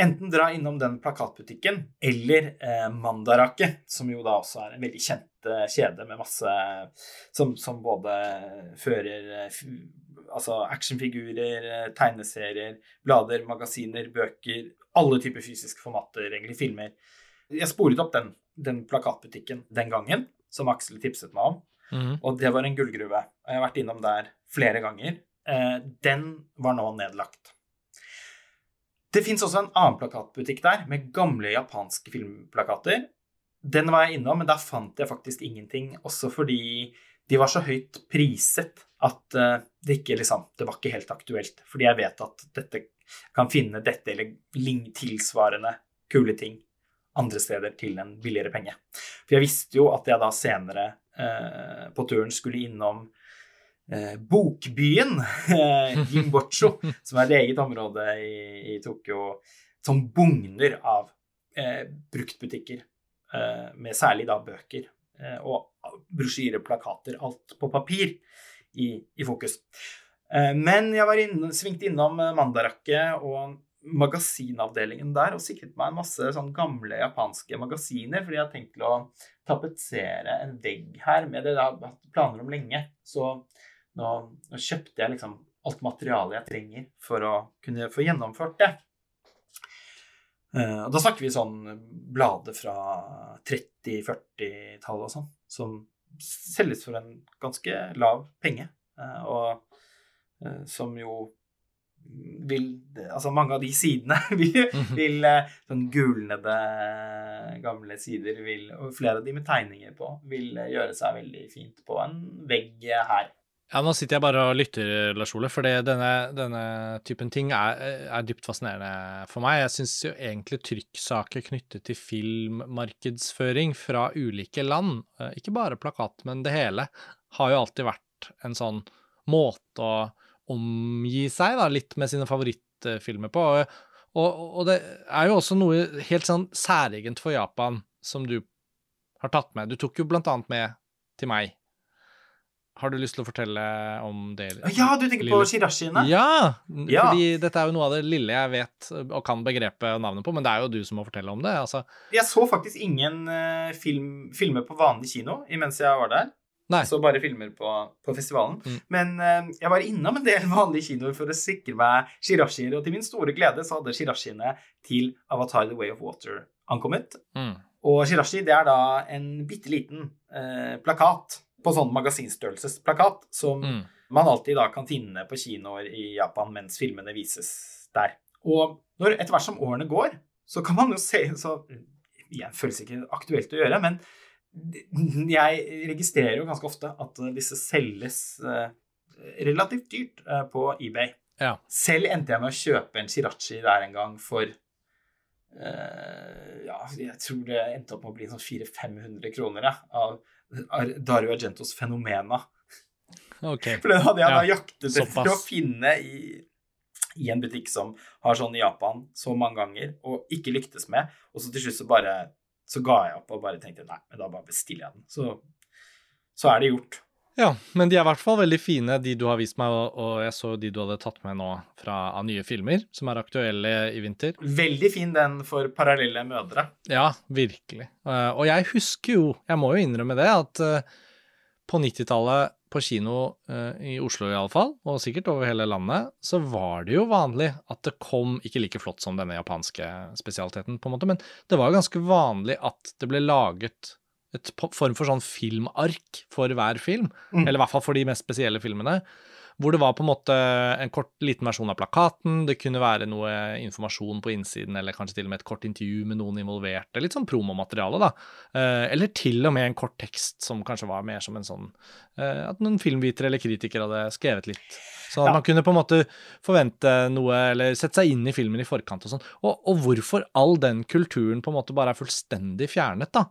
S2: enten dra innom den plakatbutikken eller eh, Mandarake, som jo da også er en veldig kjent eh, kjede med masse som, som både fører eh, f- altså actionfigurer, eh, tegneserier, blader, magasiner, bøker, alle typer fysiske formater, egentlig filmer. Jeg sporet opp den, den plakatbutikken den gangen, som Aksel tipset meg om.
S1: Mm.
S2: Og det var en gullgruve. Og jeg har vært innom der flere ganger. Eh, den var nå nedlagt. Det fins også en annen plakatbutikk der med gamle japanske filmplakater. Den var jeg innom, men der fant jeg faktisk ingenting. Også fordi de var så høyt priset at eh, det ikke liksom Det var ikke helt aktuelt. Fordi jeg vet at dette kan finne dette eller tilsvarende kule ting andre steder til en billigere penge. For jeg visste jo at jeg da senere eh, på turen skulle innom eh, Bokbyen, eh, som er et eget område i, i Tokyo som bugner av eh, bruktbutikker, eh, med særlig da bøker eh, og brosjyrer, plakater, alt på papir i, i fokus. Eh, men jeg var inn, svingte innom Mandarakke og magasinavdelingen der og sikret meg en masse sånn gamle japanske magasiner, fordi jeg har tenkt å tapetsere en vegg her med det jeg har hatt planer om lenge. Så nå, nå kjøpte jeg liksom alt materialet jeg trenger for å kunne få gjennomført det. Eh, Og da snakker vi sånn blader fra 30-40-tallet og sånn, som selges for en ganske lav penge. eh, Og eh, som jo vil Altså mange av de sidene vil, vil eh, sånn gulnede gamle sider vil, og flere av de med tegninger på vil eh, gjøre seg veldig fint på en vegg her.
S1: Ja, nå sitter jeg bare og lytter, Lars Ole, for denne, denne typen ting er, er dypt fascinerende for meg. Jeg syns jo egentlig trykksaker knyttet til filmmarkedsføring fra ulike land, eh, ikke bare plakat, men det hele, har jo alltid vært en sånn måte å omgi seg da, litt med sine favorittfilmer på. Og, og, det er jo også noe helt sånn særegent for Japan som du har tatt med. Du tok jo blant annet med til meg Har du lyst til å fortelle om det?
S2: Ja, du tenker på
S1: Lille-
S2: shirashiene?
S1: Ja,
S2: Ja.
S1: fordi dette er jo noe av det lille jeg vet og kan begrepet og navnet på, men det er jo du som må fortelle om det. Altså,
S2: Jeg så faktisk ingen eh, film, filmer på vanlig kino mens jeg var der.
S1: Nei.
S2: Så bare filmer på, på festivalen.
S1: Mm.
S2: Men uh, jeg var innom en del vanlige kinoer for å sikre meg shirashier, og til min store glede så hadde shirashiene til Avatar The Way of Water ankommet.
S1: mm.
S2: Og shirashi det er da en bitte liten uh, plakat, på sånn magasinstørrelsesplakat, som
S1: Mm.
S2: man alltid da kan finne på kinoer i Japan mens filmene vises der. Og når, etter hvert som årene går, så kan man jo se så Igjen føles ikke aktuelt å gjøre, men jeg registrerer jo ganske ofte at disse selges eh, relativt dyrt eh, på eBay.
S1: Ja.
S2: Selv endte jeg med å kjøpe en shirachi der en gang for Uh, Ja, jeg tror det endte opp med å bli sånn 400-500 kroner ja, av Dario Argentos Fenomena.
S1: Okay.
S2: For den hadde jeg da jaktet etter
S1: såpass.
S2: å finne i, i en butikk som har sånn i Japan så mange ganger, og ikke lyktes med. Og så til slutt så bare så ga jeg opp og bare tenkte nei, men da bare bestiller jeg den. Så, så er det gjort.
S1: Ja, men de er i hvert fall veldig fine, de du har vist meg, og, og jeg så de du hadde tatt med nå fra, av nye filmer, som er aktuelle i vinter.
S2: Veldig fin den for parallelle mødre.
S1: Ja, virkelig. Eh, og jeg husker jo, jeg må jo innrømme det, at eh, på 90-tallet på kino eh, i Oslo iallfall, og sikkert over hele landet, så var det jo vanlig at det kom ikke like flott som denne japanske spesialiteten, på en måte, men det var ganske vanlig at det ble laget et form for sånn filmark for hver film,
S2: Mm.
S1: eller i hvert fall for de mest spesielle filmene, hvor det var på en måte en kort, liten versjon av plakaten, det kunne være noe informasjon på innsiden, eller kanskje til og med et kort intervju med noen involverte, litt sånn promomateriale, da. Eh, eller til og med en kort tekst som kanskje var mer som en sånn eh, At noen filmvitere eller kritikere hadde skrevet litt. Så at
S2: Ja.
S1: man kunne på en måte forvente noe, eller sette seg inn i filmen i forkant og sånn. Og, og hvorfor all den kulturen på en måte bare er fullstendig fjernet, da.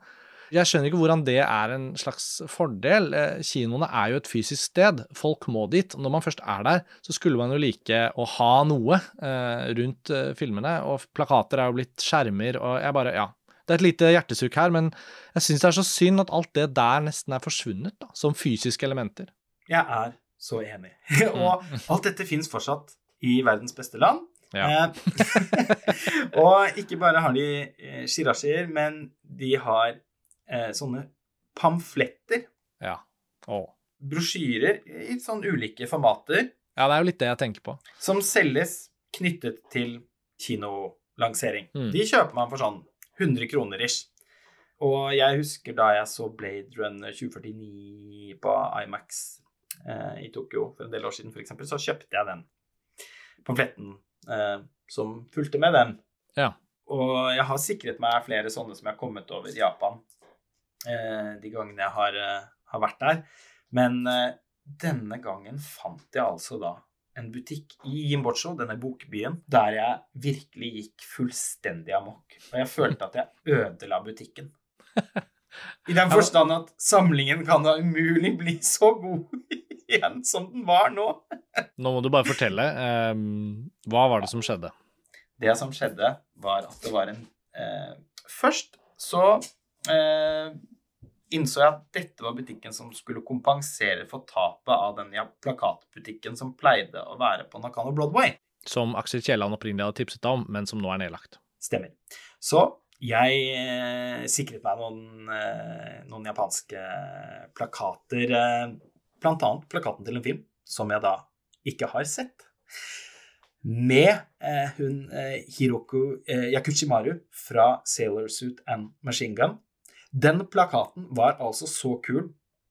S1: Jeg skjønner ikke hvordan det er en slags fordel. Eh, Kinoene er jo et fysisk sted. Folk må dit. Når man først er der, så skulle man jo like å ha noe eh, rundt eh, filmene. Og plakater er jo blitt skjermer, og jeg bare Ja. Det er et lite hjertesukk her, men jeg syns det er så synd at alt det der nesten er forsvunnet, da, som fysiske elementer.
S2: Jeg er så enig. og alt dette fins fortsatt i verdens beste land.
S1: Ja.
S2: Og ikke bare har de shirashier, men de har eh, sånne pamfletter,
S1: Ja. Oh.
S2: brosjyrer, i sånn ulike formater,
S1: Ja, det er jo litt det jeg tenker på.
S2: som selges knyttet til kinolansering.
S1: Mm.
S2: De kjøper man for sånn 100 kroner ish. Og jeg husker da jeg så Blade Runner 2049 på Imax eh, i Tokyo for en del år siden, f.eks., så kjøpte jeg den pamfletten eh, som fulgte med den.
S1: Ja.
S2: Og jeg har sikret meg flere sånne som jeg har kommet over i Japan de gangene jeg har, eh, har vært der. Men eh, denne gangen fant jeg altså da en butikk i Jimbocho, denne bokbyen, der jeg virkelig gikk fullstendig amok. Og jeg følte at jeg ødela butikken. I den forstand at samlingen kan da umulig bli så god igjen som den var nå.
S1: Nå må du bare fortelle. Um, hva var det som skjedde?
S2: Det som skjedde, var at det var en eh, Først så eh, innså jeg at dette var butikken som skulle kompensere for tapet av den plakatbutikken som pleide å være på Nakano Broadway.
S1: Som Aksel Kielland opprinnelig hadde tipset om, men som nå er nedlagt.
S2: Stemmer. Så jeg eh, sikret meg noen, eh, noen japanske plakater, eh, blant annet plakaten til en film som jeg da ikke har sett. Med eh, hun eh, Hiroku eh, Yakuchimaru fra Sailor Suit and Machine Gun. Den plakaten var altså så kul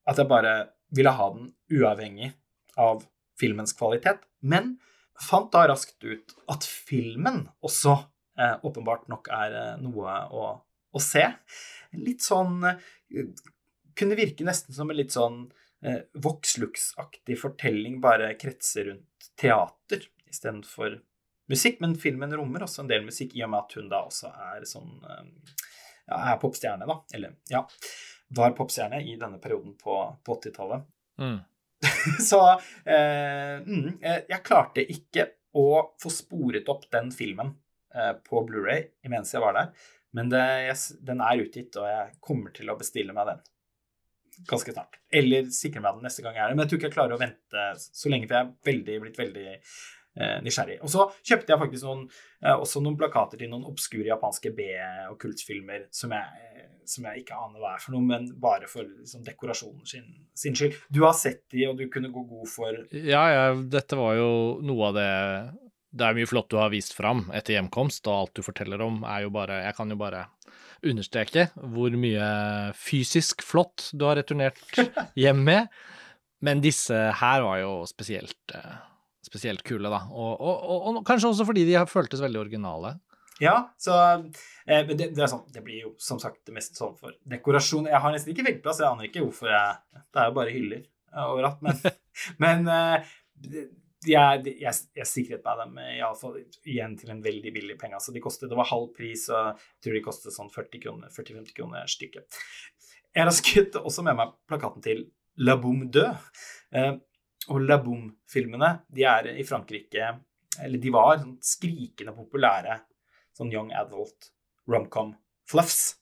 S2: at jeg bare ville ha den uavhengig av filmens kvalitet. Men fant da raskt ut at filmen også eh, åpenbart nok er eh, noe å, å se. Litt sånn eh, Kunne virke nesten som en litt sånn eh, Vox-Lux-aktig fortelling, bare kretser rundt teater istedenfor musikk. Men filmen rommer også en del musikk, i og med at hun da også er sånn eh, ja, er popstjerne, da. Eller ja, var popstjerne i denne perioden på, på 80-tallet.
S1: Mm.
S2: Så eh, mm, eh, jeg klarte ikke å få sporet opp den filmen eh, på Blu-ray mens jeg var der. Men det, jeg, den er utgitt, og jeg kommer til å bestille meg den. ganske snart. Eller sikre meg den neste gang jeg er der. Men jeg tror ikke jeg klarer å vente så lenge, for jeg er veldig, blitt veldig nysgjerrig. Og så kjøpte jeg faktisk noen, eh, også noen plakater til noen obskure japanske B- og kultfilmer som jeg, som jeg ikke aner hva er for noe, men bare for liksom, dekorasjonen sin, sin skyld. Du har sett de, og du kunne gå god for
S1: Ja, ja, dette var jo noe av det Det er mye flott du har vist fram etter hjemkomst, og alt du forteller om er jo bare Jeg kan jo bare understreke hvor mye fysisk flott du har returnert hjem med. Men disse her var jo spesielt, eh, spesielt kule, da. Og, og, og, og kanskje også fordi de har føltes veldig originale.
S2: Ja, så eh, Men det, det er sånn, det blir jo som sagt det mest sånn for dekorasjon. Jeg har nesten ikke veggplass, jeg aner ikke hvorfor jeg Det er jo bare hyller overalt, men, men eh, jeg, jeg, jeg sikret meg dem iallfall igjen til en veldig billig penge. Altså de kostet, det var halv pris, og jeg tror de kostet sånn 40 kroner, 40-50 kroner stykket. Jeg rasket også med meg plakaten til La Boum Deux. Eh, og La Boom-filmene de er i Frankrike Eller de var sånn skrikende populære sånn young adult romcom fluffs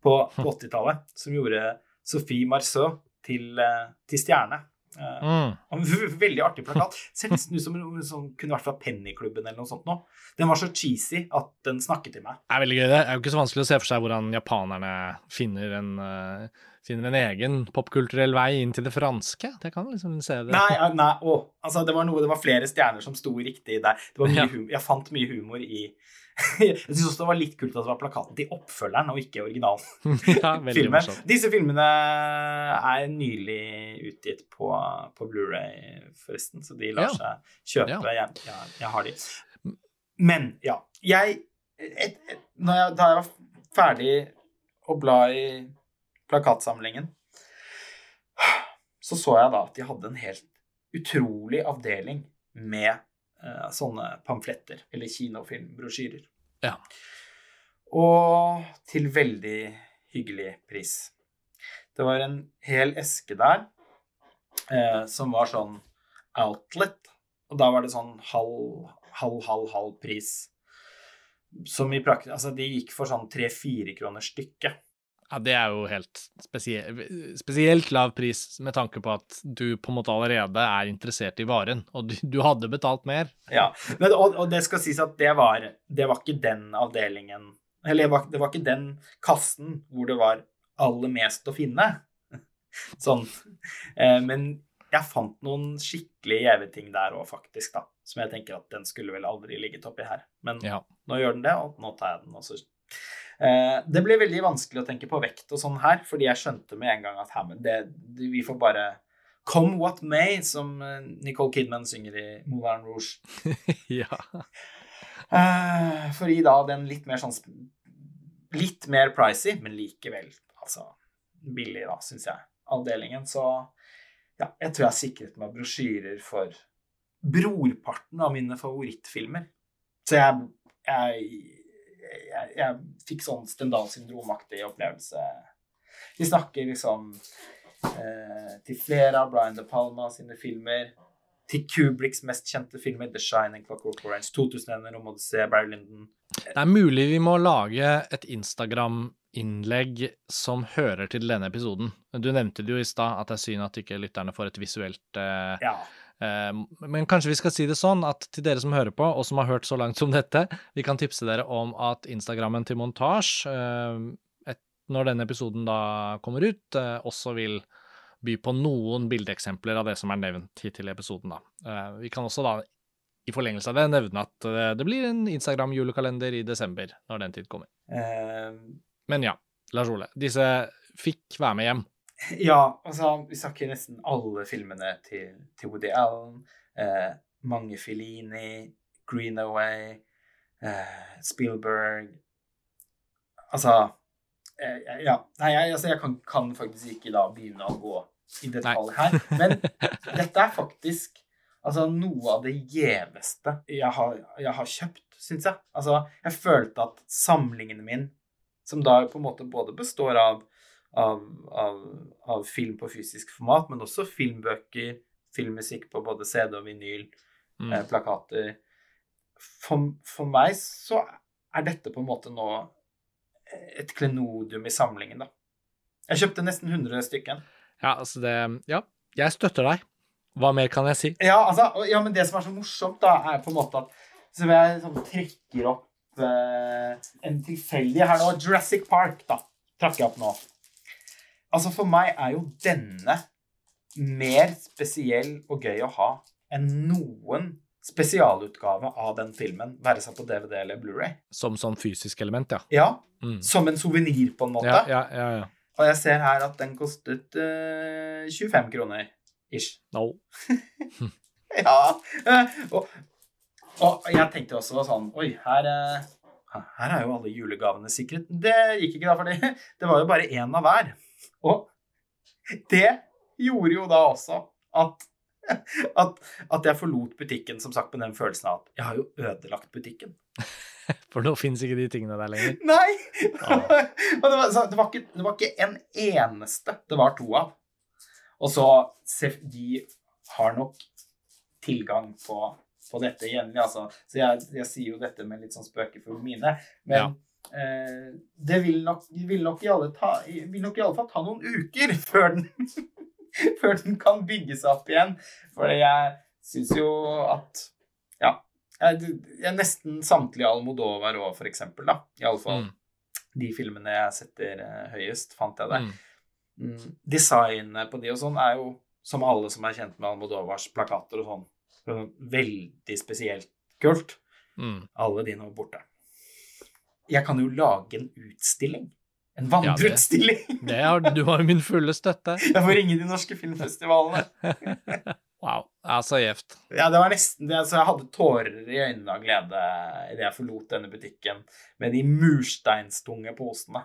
S2: på, på 80-tallet, som gjorde Sophie Marceau til, eh, til stjerne. Eh,
S1: Mm.
S2: Veldig artig plakat. Ser nesten ut som noe som kunne vært fra Pennyklubben eller noe sånt nå. Den var så cheesy at den snakket til meg.
S1: Det er veldig gøy. Det er jo ikke så vanskelig å se for seg hvordan japanerne finner en, eh, finner en egen popkulturell vei inn til det franske. Det kan liksom se det.
S2: Nei, nei, å, altså det var noe, det var flere stjerner som sto riktig der. Det var mye
S1: Ja.
S2: humor. jeg fant mye humor i Jeg syns også det var litt kult at det var plakaten til oppfølgeren og ikke originalen.
S1: ja,
S2: filmen. Disse filmene er nylig utgitt på, på Blu-ray, forresten, så de lar
S1: Ja.
S2: seg kjøpe.
S1: Ja.
S2: Jeg, jeg, jeg har de. Men ja, jeg, et, et, jeg Da jeg var ferdig å bla i plakatsamlingen, så så jeg da at de hadde en helt utrolig avdeling med sånne pamfletter, eller kinofilmbrosjyrer.
S1: Ja.
S2: Og til veldig hyggelig pris. Det var en hel eske der eh, som var sånn outlet, og da var det sånn halv, halv, halv, halv pris. Som i praksis Altså, de gikk for sånn tre-fire kroner stykket.
S1: Ja, det er jo helt spesielt, spesielt lav pris med tanke på at du på en måte allerede er interessert i varen, og du, du hadde betalt mer.
S2: Ja, men, og, og det skal sies at det var, det var ikke den avdelingen Eller det var, det var ikke den kassen hvor det var aller mest å finne. Sånn. Eh, men jeg fant noen skikkelig gjeve ting der òg, faktisk, da. Som jeg tenker at den skulle vel aldri ligget oppi her. Men
S1: Ja.
S2: nå gjør den det, og nå tar jeg den. også. Eh, det ble veldig vanskelig å tenke på vekt og sånn her, fordi jeg skjønte med en gang at her, men det, vi får bare Come what may, som eh, Nicole Kidman synger i Moulin Rouge.
S1: ja.
S2: Eh, for i da den litt mer sånn Litt mer pricy, men likevel altså billig, da, syns jeg, avdelingen. Så ja, jeg tror jeg sikret meg brosjyrer for brorparten av mine favorittfilmer. Så jeg jeg, jeg, jeg fikk sånn Stendal-syndromaktig opplevelse. Vi snakker liksom eh, til flere av Brian De Palma sine filmer. Til Kubriks mest kjente filmer, The Shining, Clockwork Orange, 2001, Rom Odyssey, Barry Lyndon.
S1: Det er mulig vi må lage et Instagram-innlegg som hører til denne episoden. Du nevnte det jo i stad, at det er synd at ikke lytterne får et visuelt eh,
S2: Ja.
S1: Eh, Men kanskje vi skal si det sånn at til dere som hører på, og som har hørt så langt som dette, vi kan tipse dere om at Instagrammen til Montasj, eh, når denne episoden da kommer ut, eh, også vil by på noen bildeeksempler av det som er nevnt hittil i episoden. da. Eh, Vi kan også da, i forlengelse av det, nevne at eh, det blir en Instagram-julekalender i desember, når den tid kommer. Men ja, Lars Ole, disse fikk være med hjem.
S2: Ja, altså, vi snakker nesten alle filmene til, til Woody Allen. Eh, mange Fellini, Greenaway, eh, Spielberg Altså eh, Ja. Nei, jeg, altså, jeg kan, kan faktisk ikke da begynne å gå i detalj her. Men dette er faktisk altså, noe av det gjeveste jeg har, jeg har kjøpt, syns jeg. Altså, jeg følte at samlingen min, som da på en måte både består av, av, av, av film på fysisk format, men også filmbøker, filmmusikk på både CD og vinyl,
S1: Mm.
S2: eh, plakater for, for meg så er dette på en måte nå et klenodium i samlingen, da. Jeg kjøpte nesten 100 stykken.
S1: Ja, altså det Ja, jeg støtter deg. Hva mer kan jeg si?
S2: Ja, altså, ja, men det som er så morsomt, da, er på en måte at Som jeg sånn trekker opp eh, en tilfeldig her nå Jurassic Park, da. Trakk jeg opp nå. Altså, for meg er jo denne mer spesiell og gøy å ha enn noen spesialutgave av den filmen, være seg på DVD eller Blu-ray.
S1: Som sånn fysisk element, ja.
S2: Ja,
S1: Mm.
S2: som en souvenir, på en måte.
S1: Ja, ja, ja.
S2: Og jeg ser her at den kostet uh, 25 kroner ish.
S1: No.
S2: Ja. eh, Og, og jeg tenkte også sånn Oi, her, eh, her er jo alle julegavene sikret. Det gikk ikke, da, for det var jo bare én av hver. Og det gjorde jo da også at, at, at jeg forlot butikken, som sagt, med den følelsen av at jeg har jo ødelagt butikken.
S1: For nå fins ikke de tingene der lenger.
S2: Nei!
S1: Ah.
S2: det var, så det, var ikke, det var ikke en eneste det var to av. Og så De har nok tilgang på, på dette jevnlig, altså. Så jeg, jeg sier jo dette med litt sånn spøkefull mine. Men eh, det vil nok, vil, nok ta, vil nok i alle fall ta noen uker før den, før den kan bygge seg opp igjen. For jeg syns jo at Ja. Jeg, jeg nesten samtlige Almodovar òg, for eksempel, da. I alle fall
S1: Mm.
S2: de filmene jeg setter eh, høyest, fant jeg det.
S1: Mm.
S2: Mm. Designet på de og sånn er jo, som alle som er kjent med Almodovars plakater og sånn veldig spesielt kult.
S1: Mm.
S2: Alle de nå borte. Jeg kan jo lage en utstilling. En
S1: Ja, det-
S2: vandreutstilling.
S1: Det har, du har min fulle støtte.
S2: Jeg får ringe de norske filmfestivalene.
S1: Wow. Ja, så gjevt.
S2: Ja, det var nesten det. Så jeg hadde tårer i øynene av glede idet jeg forlot denne butikken med de mursteinstunge posene.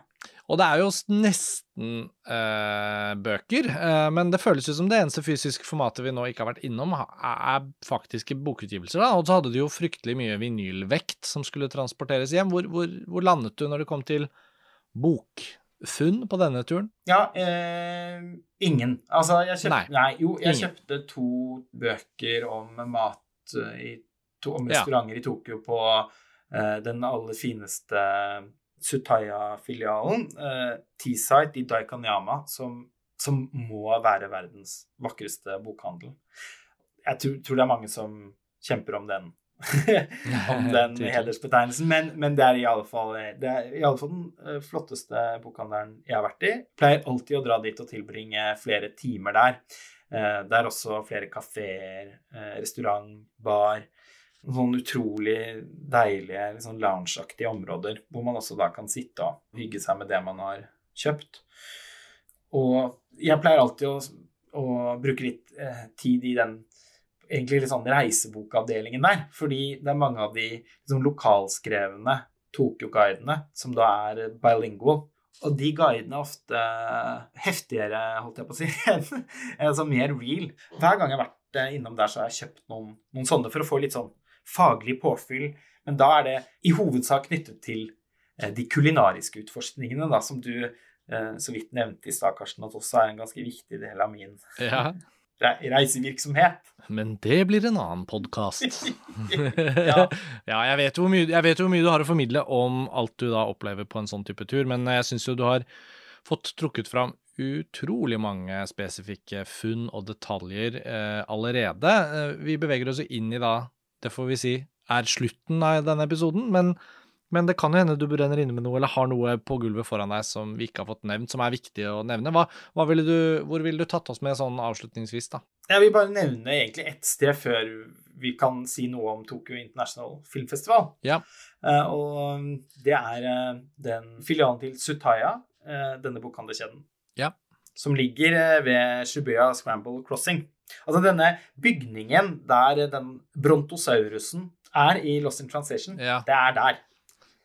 S1: Og det er jo nesten øh, bøker, øh, men det føles jo som det eneste fysiske formatet vi nå ikke har vært innom, er faktiske bokutgivelser. da, Og så hadde du jo fryktelig mye vinylvekt som skulle transporteres hjem. Hvor, hvor, hvor landet du når det kom til bokfunn på denne turen?
S2: Ja, eh, ingen. Altså, jeg kjøpte
S1: Nei.
S2: Nei, jo, jeg
S1: Ingen.
S2: kjøpte to bøker om mat eh, i to, om
S1: Ja.
S2: restauranter i Tokyo på eh, den aller fineste Sutaya-filialen, eh, Teasite i Daikanyama, som, som må være verdens vakreste bokhandel. Jeg tror, tror det er mange som kjemper om den. om den hedersbetegnelsen, men, men det er i alle fall, det er i alle fall den eh, flotteste bokhandelen jeg har vært i. Pleier alltid å dra dit og tilbringe flere timer der. Eh, Det er også flere kafeer, eh, restaurant, bar. Sånn utrolig deilige, liksom loungeaktige områder hvor man også da kan sitte og hygge seg med det man har kjøpt. Og jeg pleier alltid å, å bruke litt tid i den egentlig litt sånn reisebokavdelingen der. Fordi det er mange av de liksom, lokalskrevne Tokyo-guidene som da er bilingual. Og de guidene er ofte heftigere, holdt jeg på å si, altså mer real. Hver gang jeg har vært eh, innom der, så har jeg kjøpt noen, noen sånne for å få litt sånn faglig påfyll. Men da er det i hovedsak knyttet til eh, de kulinariske utforskningene, da, som du eh, så vidt nevnte i stad, Karsten, at også er en ganske viktig del av min
S1: Ja,
S2: reisevirksomhet.
S1: men det blir en annen podkast.
S2: Ja.
S1: ja, jeg vet, mye, jeg vet hvor mye du har å formidle om alt du da opplever på en sånn type tur, men jeg syns jo du har fått trukket fram utrolig mange spesifikke funn og detaljer eh, allerede. Eh, vi beveger oss jo inn i da, det får vi si, er slutten av denne episoden, men, men det kan jo hende du brenner inne med noe, eller har noe på gulvet foran deg som vi ikke har fått nevnt, som er viktig å nevne. Hva, hva ville du, hvor ville du tatt oss med sånn avslutningsvis, da?
S2: Jeg vil bare nevne egentlig ett sted før vi kan si noe om Tokyo International Filmfestival.
S1: Ja.
S2: Uh, og det er uh, den filialen til Sutaya, uh, denne bokhandelkjeden,
S1: Ja.
S2: som ligger ved Shibuya Scramble Crossing. Altså denne bygningen der den brontosaurusen er i Lost in Translation,
S1: Ja.
S2: det er der.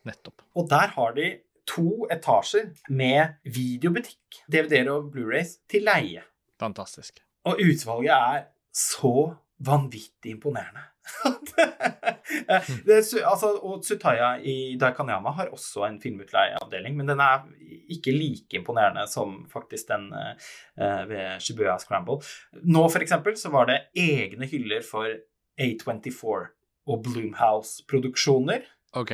S1: Nettopp.
S2: Og der har de to etasjer med videobutikk, DVD-er og Blu-rays til leie.
S1: Fantastisk.
S2: Og utvalget er så vanvittig imponerende. det, altså, og Tsutaya i Daikanyama har også en filmutleieavdeling, men den er ikke like imponerende som faktisk den eh, ved Shibuya Scramble. Nå for eksempel så var det egne hyller for A24 og Bloomhouse-produksjoner.
S1: Ok,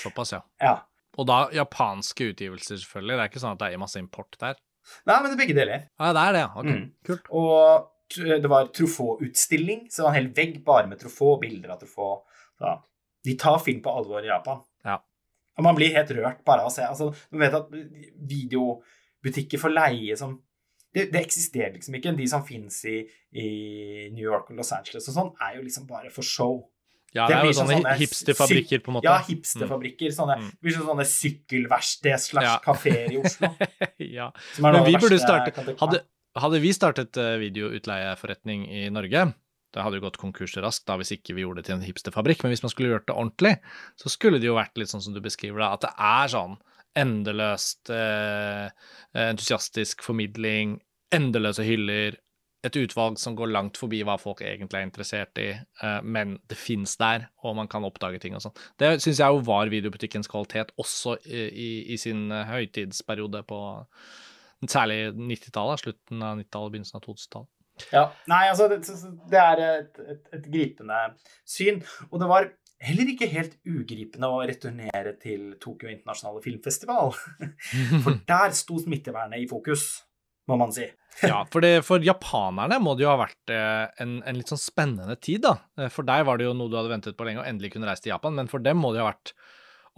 S1: såpass, ja.
S2: Ja.
S1: Og da japanske utgivelser, selvfølgelig. Det er ikke sånn at det er masse import der.
S2: Nei, men det er begge deler.
S1: Ja, det er det, ja. Ok,
S2: Mm.
S1: kult.
S2: Og det var Truffaut-utstilling, så det var en hel vegg bare med Truffaut og bilder av Truffaut. Da. de tar film på alvor i Japan.
S1: Ja.
S2: Og man blir helt rørt bare av å se. Altså, du vet at videobutikker for leie som det, det eksisterer liksom ikke. De som fins i, i New York og Los Angeles og sånn, er jo liksom bare for show.
S1: Ja,
S2: Det
S1: det er jo
S2: sånn
S1: sånne
S2: sånne
S1: hipsterfabrikker, på en måte.
S2: Ja, hipsterfabrikker. Sånne,
S1: Mm.
S2: det blir sånn sånne sykkelverksted slash kafeer i Oslo.
S1: ja.
S2: Som
S1: Men vi burde starte hadde, hadde vi startet eh, videoutleieforretning i Norge, det hadde jo gått konkurs raskt da hvis ikke vi gjorde det til en hipsterfabrikk, men hvis man skulle gjort det ordentlig, så skulle det jo vært litt sånn som du beskriver det, at det er sånn endeløst eh, entusiastisk formidling, endeløse hyller, et utvalg som går langt forbi hva folk egentlig er interessert i, eh, men det fins der, og man kan oppdage ting og sånn. Det syns jeg jo var videobutikkens kvalitet også i, i, i sin eh, høytidsperiode på særlig 90-tallet, slutten av 90-tallet, begynnelsen av 2000-tallet.
S2: Ja, nei, altså, det, det er et, et, et gripende syn. Og det var heller ikke helt ugripende å returnere til Tokyo internasjonale filmfestival. For der sto smittevernet i fokus, må man si.
S1: Ja, for, det, for japanerne må det jo ha vært eh, en, en litt sånn spennende tid, da. Eh, For deg var det jo noe du hadde ventet på lenge, og endelig kunne reise til Japan, men for dem må det jo ha vært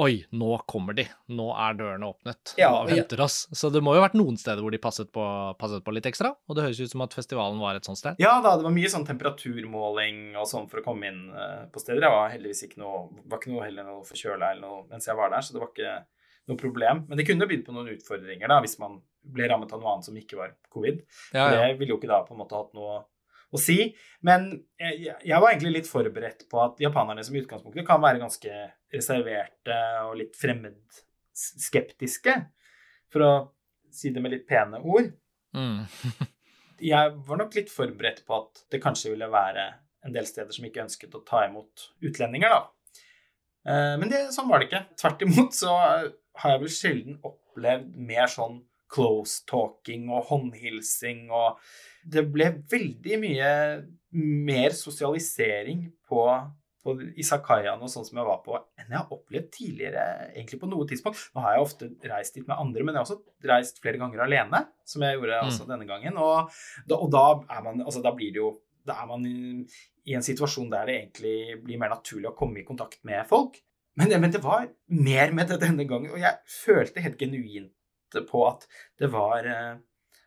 S1: Oi, nå kommer de. Nå er dørene åpnet.
S2: Ja, ja.
S1: venter oss? Så det må jo ha vært noen steder hvor de passet på, passet på litt ekstra, og det høres ut som at festivalen var et sånt sted.
S2: Ja da, det var mye sånn temperaturmåling og sånn for å komme inn eh, på steder. Jeg var heldigvis ikke noe, var ikke noe heller noe forkjøla eller noe mens jeg var der, så det var ikke noe problem. Men det kunne bydd på noen utfordringer da, hvis man ble rammet av noe annet som ikke var covid.
S1: Ja, ja.
S2: Det ville jo ikke da på en måte hatt noe å si. Men jeg, jeg- var egentlig litt forberedt på at japanerne som i utgangspunktet kan være ganske reserverte og litt fremmedskeptiske, for å si det med litt pene ord.
S1: Mm.
S2: Jeg var nok litt forberedt på at det kanskje ville være en del steder som ikke ønsket å ta imot utlendinger, da. Eh, Men det, sånn var det ikke. Tvert imot så har jeg vel sjelden opplevd mer sånn close talking og håndhilsing og Det ble veldig mye mer sosialisering på, på Isakayaen og sånn som jeg var på, enn jeg har opplevd tidligere, egentlig på noe tidspunkt. Nå har jeg ofte reist dit med andre, men jeg har også reist flere ganger alene, som jeg gjorde
S1: Mm.
S2: denne gangen. Og da, og da man Altså, da blir det jo Da er man i, i en situasjon der det egentlig blir mer naturlig å komme i kontakt med folk. Men, det- men det var mer med det denne gangen, og jeg følte helt genuint på at det var eh,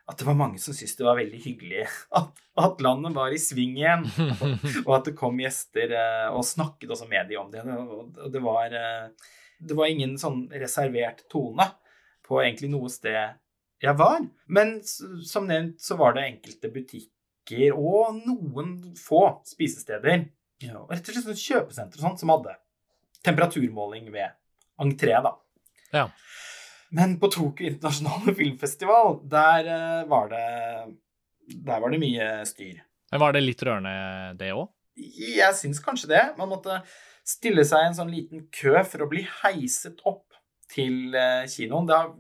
S2: at det var mange som syntes det var veldig hyggelig at, at landet var i sving igjen. Og at det kom gjester eh, og snakket også med dem om det. Og det var, eh, det var ingen sånn reservert tone på egentlig noe sted jeg var. Men som nevnt så var det enkelte butikker og noen få spisesteder, og rett og slett sånn kjøpesenter og sånt, som hadde temperaturmåling ved entré, da.
S1: Ja.
S2: Men på Tokyo internasjonale filmfestival, der eh, var det Der var det mye styr.
S1: Men var det litt rørende, det òg?
S2: Jeg syns kanskje det. Man måtte stille seg i en sånn liten kø for å bli heiset opp til eh, kinoen. Det har,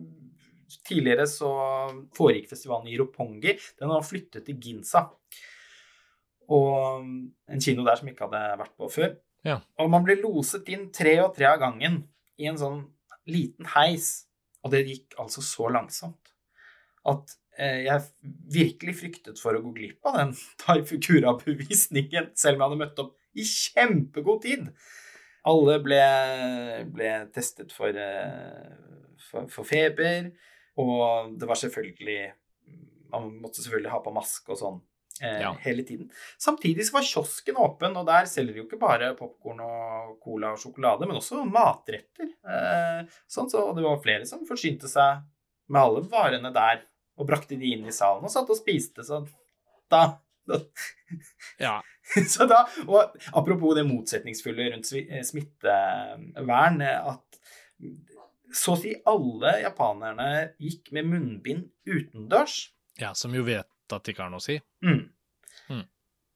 S2: tidligere så foregikk festivalen i Ropongi. Den har flyttet til Ginza. Og en kino der som ikke hadde vært på før.
S1: Ja.
S2: Og man ble loset inn tre og tre av gangen i en sånn liten heis. Og det gikk altså så langsomt at eh, jeg virkelig fryktet for å gå glipp av den Taifukura-bevisningen, selv om jeg hadde møtt opp i kjempegod tid. Alle ble, ble testet for, eh, for, for feber, og det var selvfølgelig Man måtte selvfølgelig ha på maske og sånn eh,
S1: Ja.
S2: hele tiden. Samtidig så var kiosken åpen, og der selger de jo ikke bare popkorn og cola og sjokolade, men også matretter. Eh, sånn, så det var flere som forsynte seg med alle varene der og brakte de inn i salen og satt og spiste. Så da,
S1: Ja.
S2: så da, og apropos det motsetningsfulle rundt eh, smittevern, eh, at så å si alle japanerne gikk med munnbind utendørs.
S1: ja, som jo vet at det ikke har noe å si.
S2: Mm.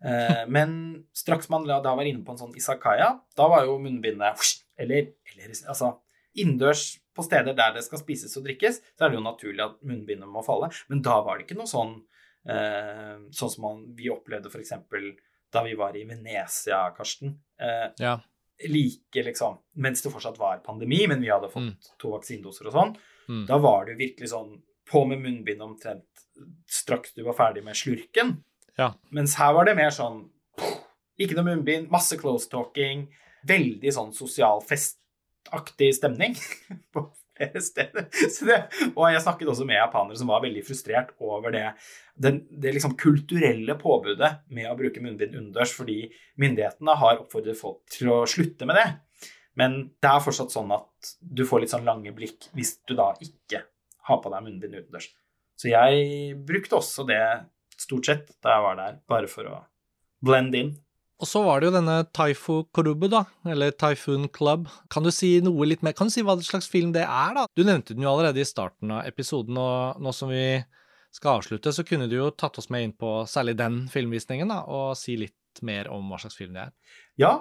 S2: Eh, men straks man da var inne på en sånn isakaya, da var jo munnbindet eller, eller altså innendørs på steder der det skal spises og drikkes, så er det jo naturlig at munnbindet må falle. Men da var det ikke noe sånn eh, sånn som man, vi opplevde f.eks. da vi var i Venezia, Karsten. Eh,
S1: Ja.
S2: like liksom Mens det fortsatt var pandemi, men vi hadde fått
S1: Mm.
S2: to vaksinedoser og sånn.
S1: Mm.
S2: Da var det jo virkelig sånn på med munnbind omtrent straks du var ferdig med slurken.
S1: Ja.
S2: Mens her var det mer sånn Ikke noe munnbind, masse close talking. Veldig sånn sosial festaktig stemning på flere steder. Det, og jeg snakket også med japanere som var veldig frustrert over det, det, det liksom kulturelle påbudet med å bruke munnbind unders, fordi myndighetene har oppfordret folk til å slutte med det. Men det er fortsatt sånn at du får litt sånn lange blikk hvis du da ikke har på deg munnbind utendørs. Så jeg brukte også det stort sett da jeg var der, bare for å blende inn.
S1: Og så var det jo denne Taifu Korubu, da, eller Typhoon Club. Kan du si noe litt mer? Kan du si hva slags film det er, da? Du nevnte den jo allerede i starten av episoden, og nå som vi skal avslutte, så kunne du jo tatt oss med inn på særlig den filmvisningen, da, og si litt mer om hva slags film det er.
S2: Ja,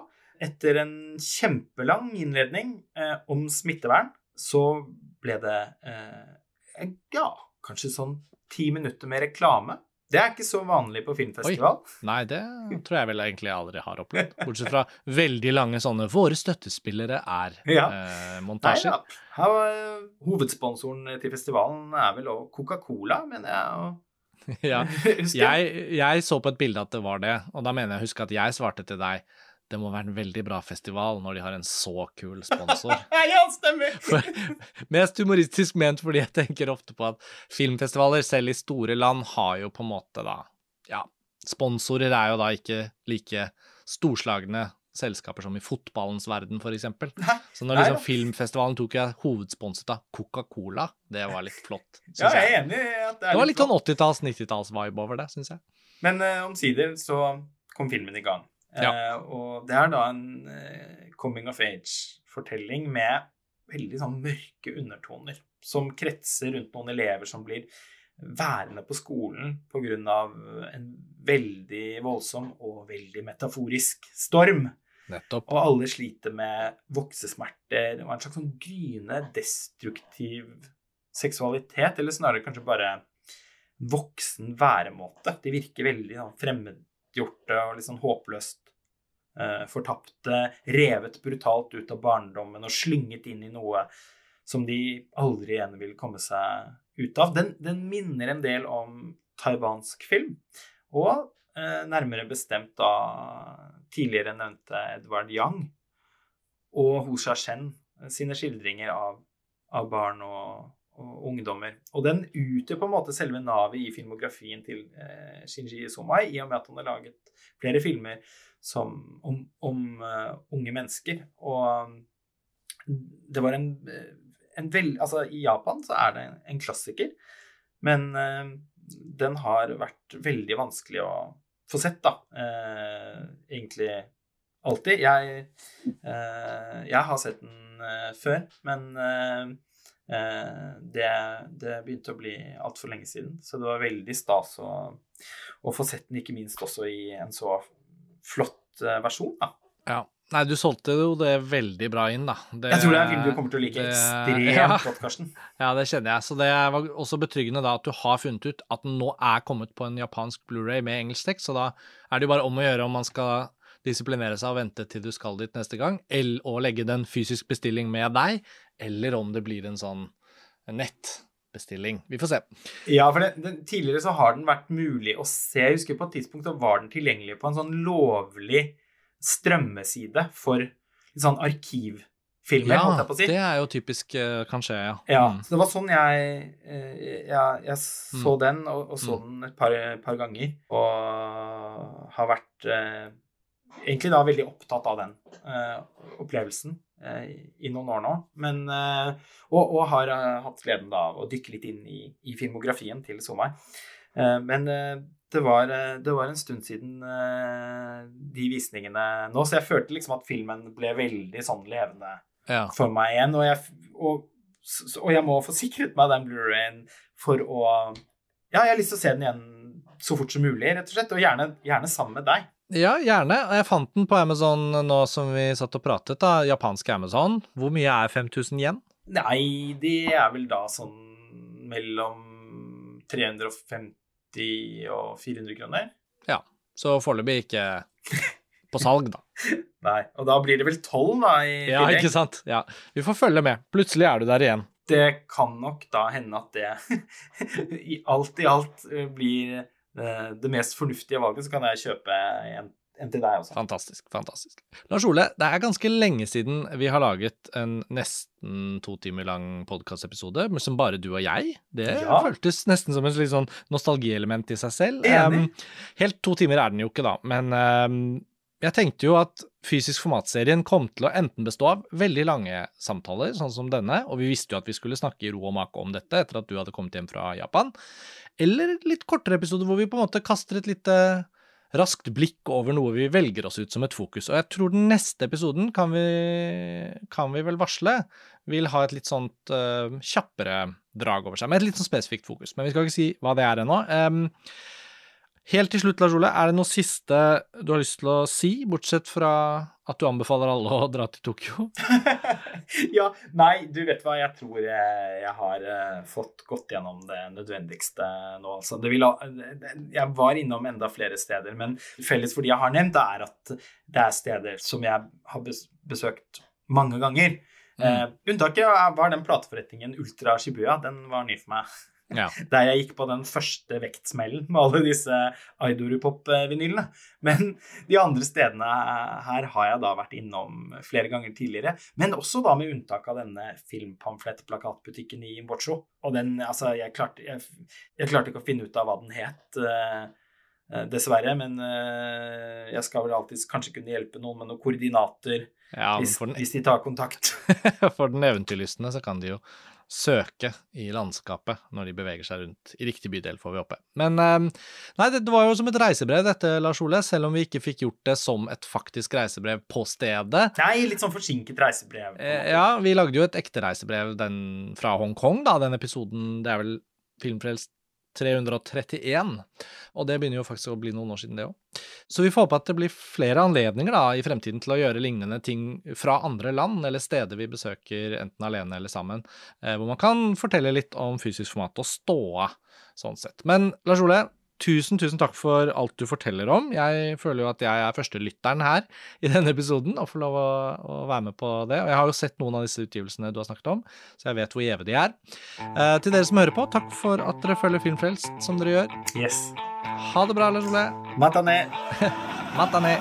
S2: etter en kjempelang innledning eh, om smittevern, så ble det eh, ja, kanskje sånn ti minutter med reklame det er ikke så vanlig på filmfestival.
S1: Oi. Nei, det tror jeg vel egentlig aldri har opplevd. Bortsett fra veldig lange sånne 'Våre støttespillere er'-montasjer.
S2: Ja. Eh, ja. var eh, Hovedsponsoren til festivalen er vel òg Coca-Cola, mener jeg.
S1: ja. Jeg, jeg, så på et bilde at det var det, og da mener jeg å huske at jeg svarte til deg det må være en veldig bra festival når de har en så kul sponsor.
S2: ja, stemmer!
S1: Mest humoristisk ment fordi jeg tenker ofte på at filmfestivaler, selv i store land, har jo på en måte da Ja, sponsorer er jo da ikke like storslagne selskaper som i fotballens verden, eksempel. Så når liksom filmfestivalen tok jeg hovedsponset av Coca-Cola, det var litt flott.
S2: Ja, jeg er enig i at det er
S1: Det var litt sånn 80-talls, 90-talls-vibe over det, syns jeg.
S2: Men uh, omsider så kom filmen i gang. Ja. Uh, og det er da en uh, coming of age-fortelling med veldig sånn mørke undertoner som kretser rundt noen elever som blir værende på skolen pga. en veldig voldsom og veldig metaforisk storm.
S1: Nettopp.
S2: Og alle sliter med voksesmerter og en slags sånn gryende destruktiv seksualitet, eller snarere kanskje bare voksen væremåte. De virker veldig sånn, fremmedgjorte og litt sånn håpløst eh, fortapte, revet brutalt ut av barndommen og slynget inn i noe som de aldri igjen vil komme seg ut av. Den, den minner en del om taiwansk film, og eh, nærmere bestemt da tidligere nevnte Edvard Yang og Ho Sha-shen sine skildringer av, av barn og ungdommer. Og den utgjør på en måte selve navet i filmografien til eh, Shinji Somai, i og med at han har laget flere filmer som, om, om uh, unge mennesker. Og det var en, en vel, Altså, i Japan så er det en, en klassiker, men uh, den har vært veldig vanskelig å få sett, da. Uh, egentlig alltid. Jeg, jeg har sett den før, men det, det, begynte å bli altfor lenge siden, så det var veldig stas å, å, få sett den, ikke minst også i en så flott versjon. da.
S1: Ja. Nei, du solgte jo det veldig bra inn, da.
S2: Det, jeg tror det er en film du kommer til å like det, ekstremt ja, godt, Karsten.
S1: Ja, det kjenner jeg. Så det var også betryggende da at du har funnet ut at den nå er kommet på en japansk Blu-ray med engelsk tekst, så da er det jo bare om å gjøre om man skal disiplinere seg og vente til du skal dit neste gang, eller, å legge den fysisk bestilling med deg, eller om det blir en sånn nettbestilling. Vi får se.
S2: Ja, for det, det, tidligere så har den vært mulig å se. Jeg husker på et tidspunkt så var den tilgjengelig på en sånn lovlig strømmeside for sånn arkivfilmer,
S1: ja,
S2: holdt jeg på å si.
S1: det er jo typisk uh, kan skje, ja.
S2: Ja, mm. så det var sånn jeg, jeg, jeg så mm. den, og, og så mm. den et par, par, ganger, og har vært uh, egentlig da veldig opptatt av den uh, opplevelsen uh, i noen år nå. Men, uh, og, og, har hatt gleden av å dykke litt inn i, i filmografien til Somai. men det var, det, var, en stund siden de visningene nå, så jeg følte liksom at filmen ble veldig sånn levende ja. for meg igjen. Og jeg, og, og jeg må få sikret meg den Blu-rayen for å Ja, jeg har lyst til å se den igjen så fort som mulig, rett og slett. Og gjerne, gjerne sammen med deg.
S1: Ja, gjerne. Jeg fant den på Amazon nå som vi satt og pratet, da. Japansk Amazon. Hvor mye er 5000 igjen?
S2: Nei, det er vel da sånn mellom 350 og 400 kroner.
S1: Ja. Så foreløpig ikke på salg, da.
S2: Nei. Og da blir det vel 12, da? I
S1: ja, ikke sant. Ja. Vi får følge med. Plutselig er du der igjen.
S2: det kan nok da hende at det i alt i alt eh, blir det mest fornuftige valget. Så kan jeg kjøpe en, en til deg også.
S1: Fantastisk. fantastisk. Lars Ole, det er ganske lenge siden vi har laget en nesten to timer lang podkastepisode som bare du og jeg. Det
S2: Ja.
S1: føltes nesten som et litt sånn nostalgielement i seg selv.
S2: Enig.
S1: Um, helt to timer er den jo ikke, da, men um, jeg tenkte jo at fysisk formatserien kom til å enten bestå av veldig lange samtaler, sånn som denne, og vi visste jo at vi skulle snakke i ro og make om dette etter at du hadde kommet hjem fra Japan, eller litt kortere episoder hvor vi på en måte kaster et lite raskt blikk over noe vi velger oss ut som et fokus. Og jeg tror den neste episoden kan vi, kan vi vel varsle vil ha et litt sånt uh, kjappere drag over seg, med et litt sånn spesifikt fokus. Men vi skal ikke si hva det er ennå. Em, helt til slutt, Lars Ole, er det noe siste du har lyst til å si, bortsett fra at du anbefaler alle å dra til Tokyo?
S2: ja, nei, du vet hva, jeg tror jeg, jeg har eh, fått gått gjennom det nødvendigste nå, altså. Ha- jeg var innom enda flere steder, men felles for de jeg har nevnt, er at det er steder som jeg har besøkt mange ganger. Eh, unntaket var den plateforretningen Ultra Shibuya. Den var ny for meg.
S1: Ja.
S2: Der jeg gikk på den første vektsmellen med alle disse Aidorupop-vinylene. Men de andre stedene her har jeg da vært innom flere ganger tidligere. Men også da med unntak av denne filmpamflettplakatbutikken i Imbocho. Og den, altså, jeg klarte, jeg, jeg klarte ikke å finne ut av hva den het. eh, eh, Dessverre, men eh, jeg skal vel alltid kanskje kunne hjelpe noen med noen koordinater
S1: ja
S2: hvis,
S1: den,
S2: hvis de tar kontakt.
S1: for den eventyrlystne så kan de jo søke i landskapet når de beveger seg rundt i riktig bydel, får vi håpe. Men eh, nei, det var jo som et reisebrev dette, Lars Ole, selv om vi ikke fikk gjort det som et faktisk reisebrev på stedet.
S2: Nei, litt sånn forsinket reisebrev.
S1: Eh, ja, vi lagde jo et ekte reisebrev den fra Hongkong, da, den episoden, det er vel Filmfrelst 331, og det begynner jo faktisk å bli noen år siden det òg. Så vi får håpe at det blir flere anledninger da i fremtiden til å gjøre lignende ting fra andre land eller steder vi besøker enten alene eller sammen, eh, hvor man kan fortelle litt om fysisk format og ståa, sånn sett. Men Lars Ole, tusen, tusen takk for alt du forteller om. Jeg føler jo at jeg er førstelytteren her i denne episoden og får lov å, å være med på det. Og jeg har jo sett noen av disse utgivelsene du har snakket om, så jeg vet hvor gjeve de er. Eh, til dere som hører på, takk for at dere følger Filmfrelst som dere gjør.
S2: Yes.
S1: Ha det bra, Lars Ole.
S2: Matane.
S1: Matane.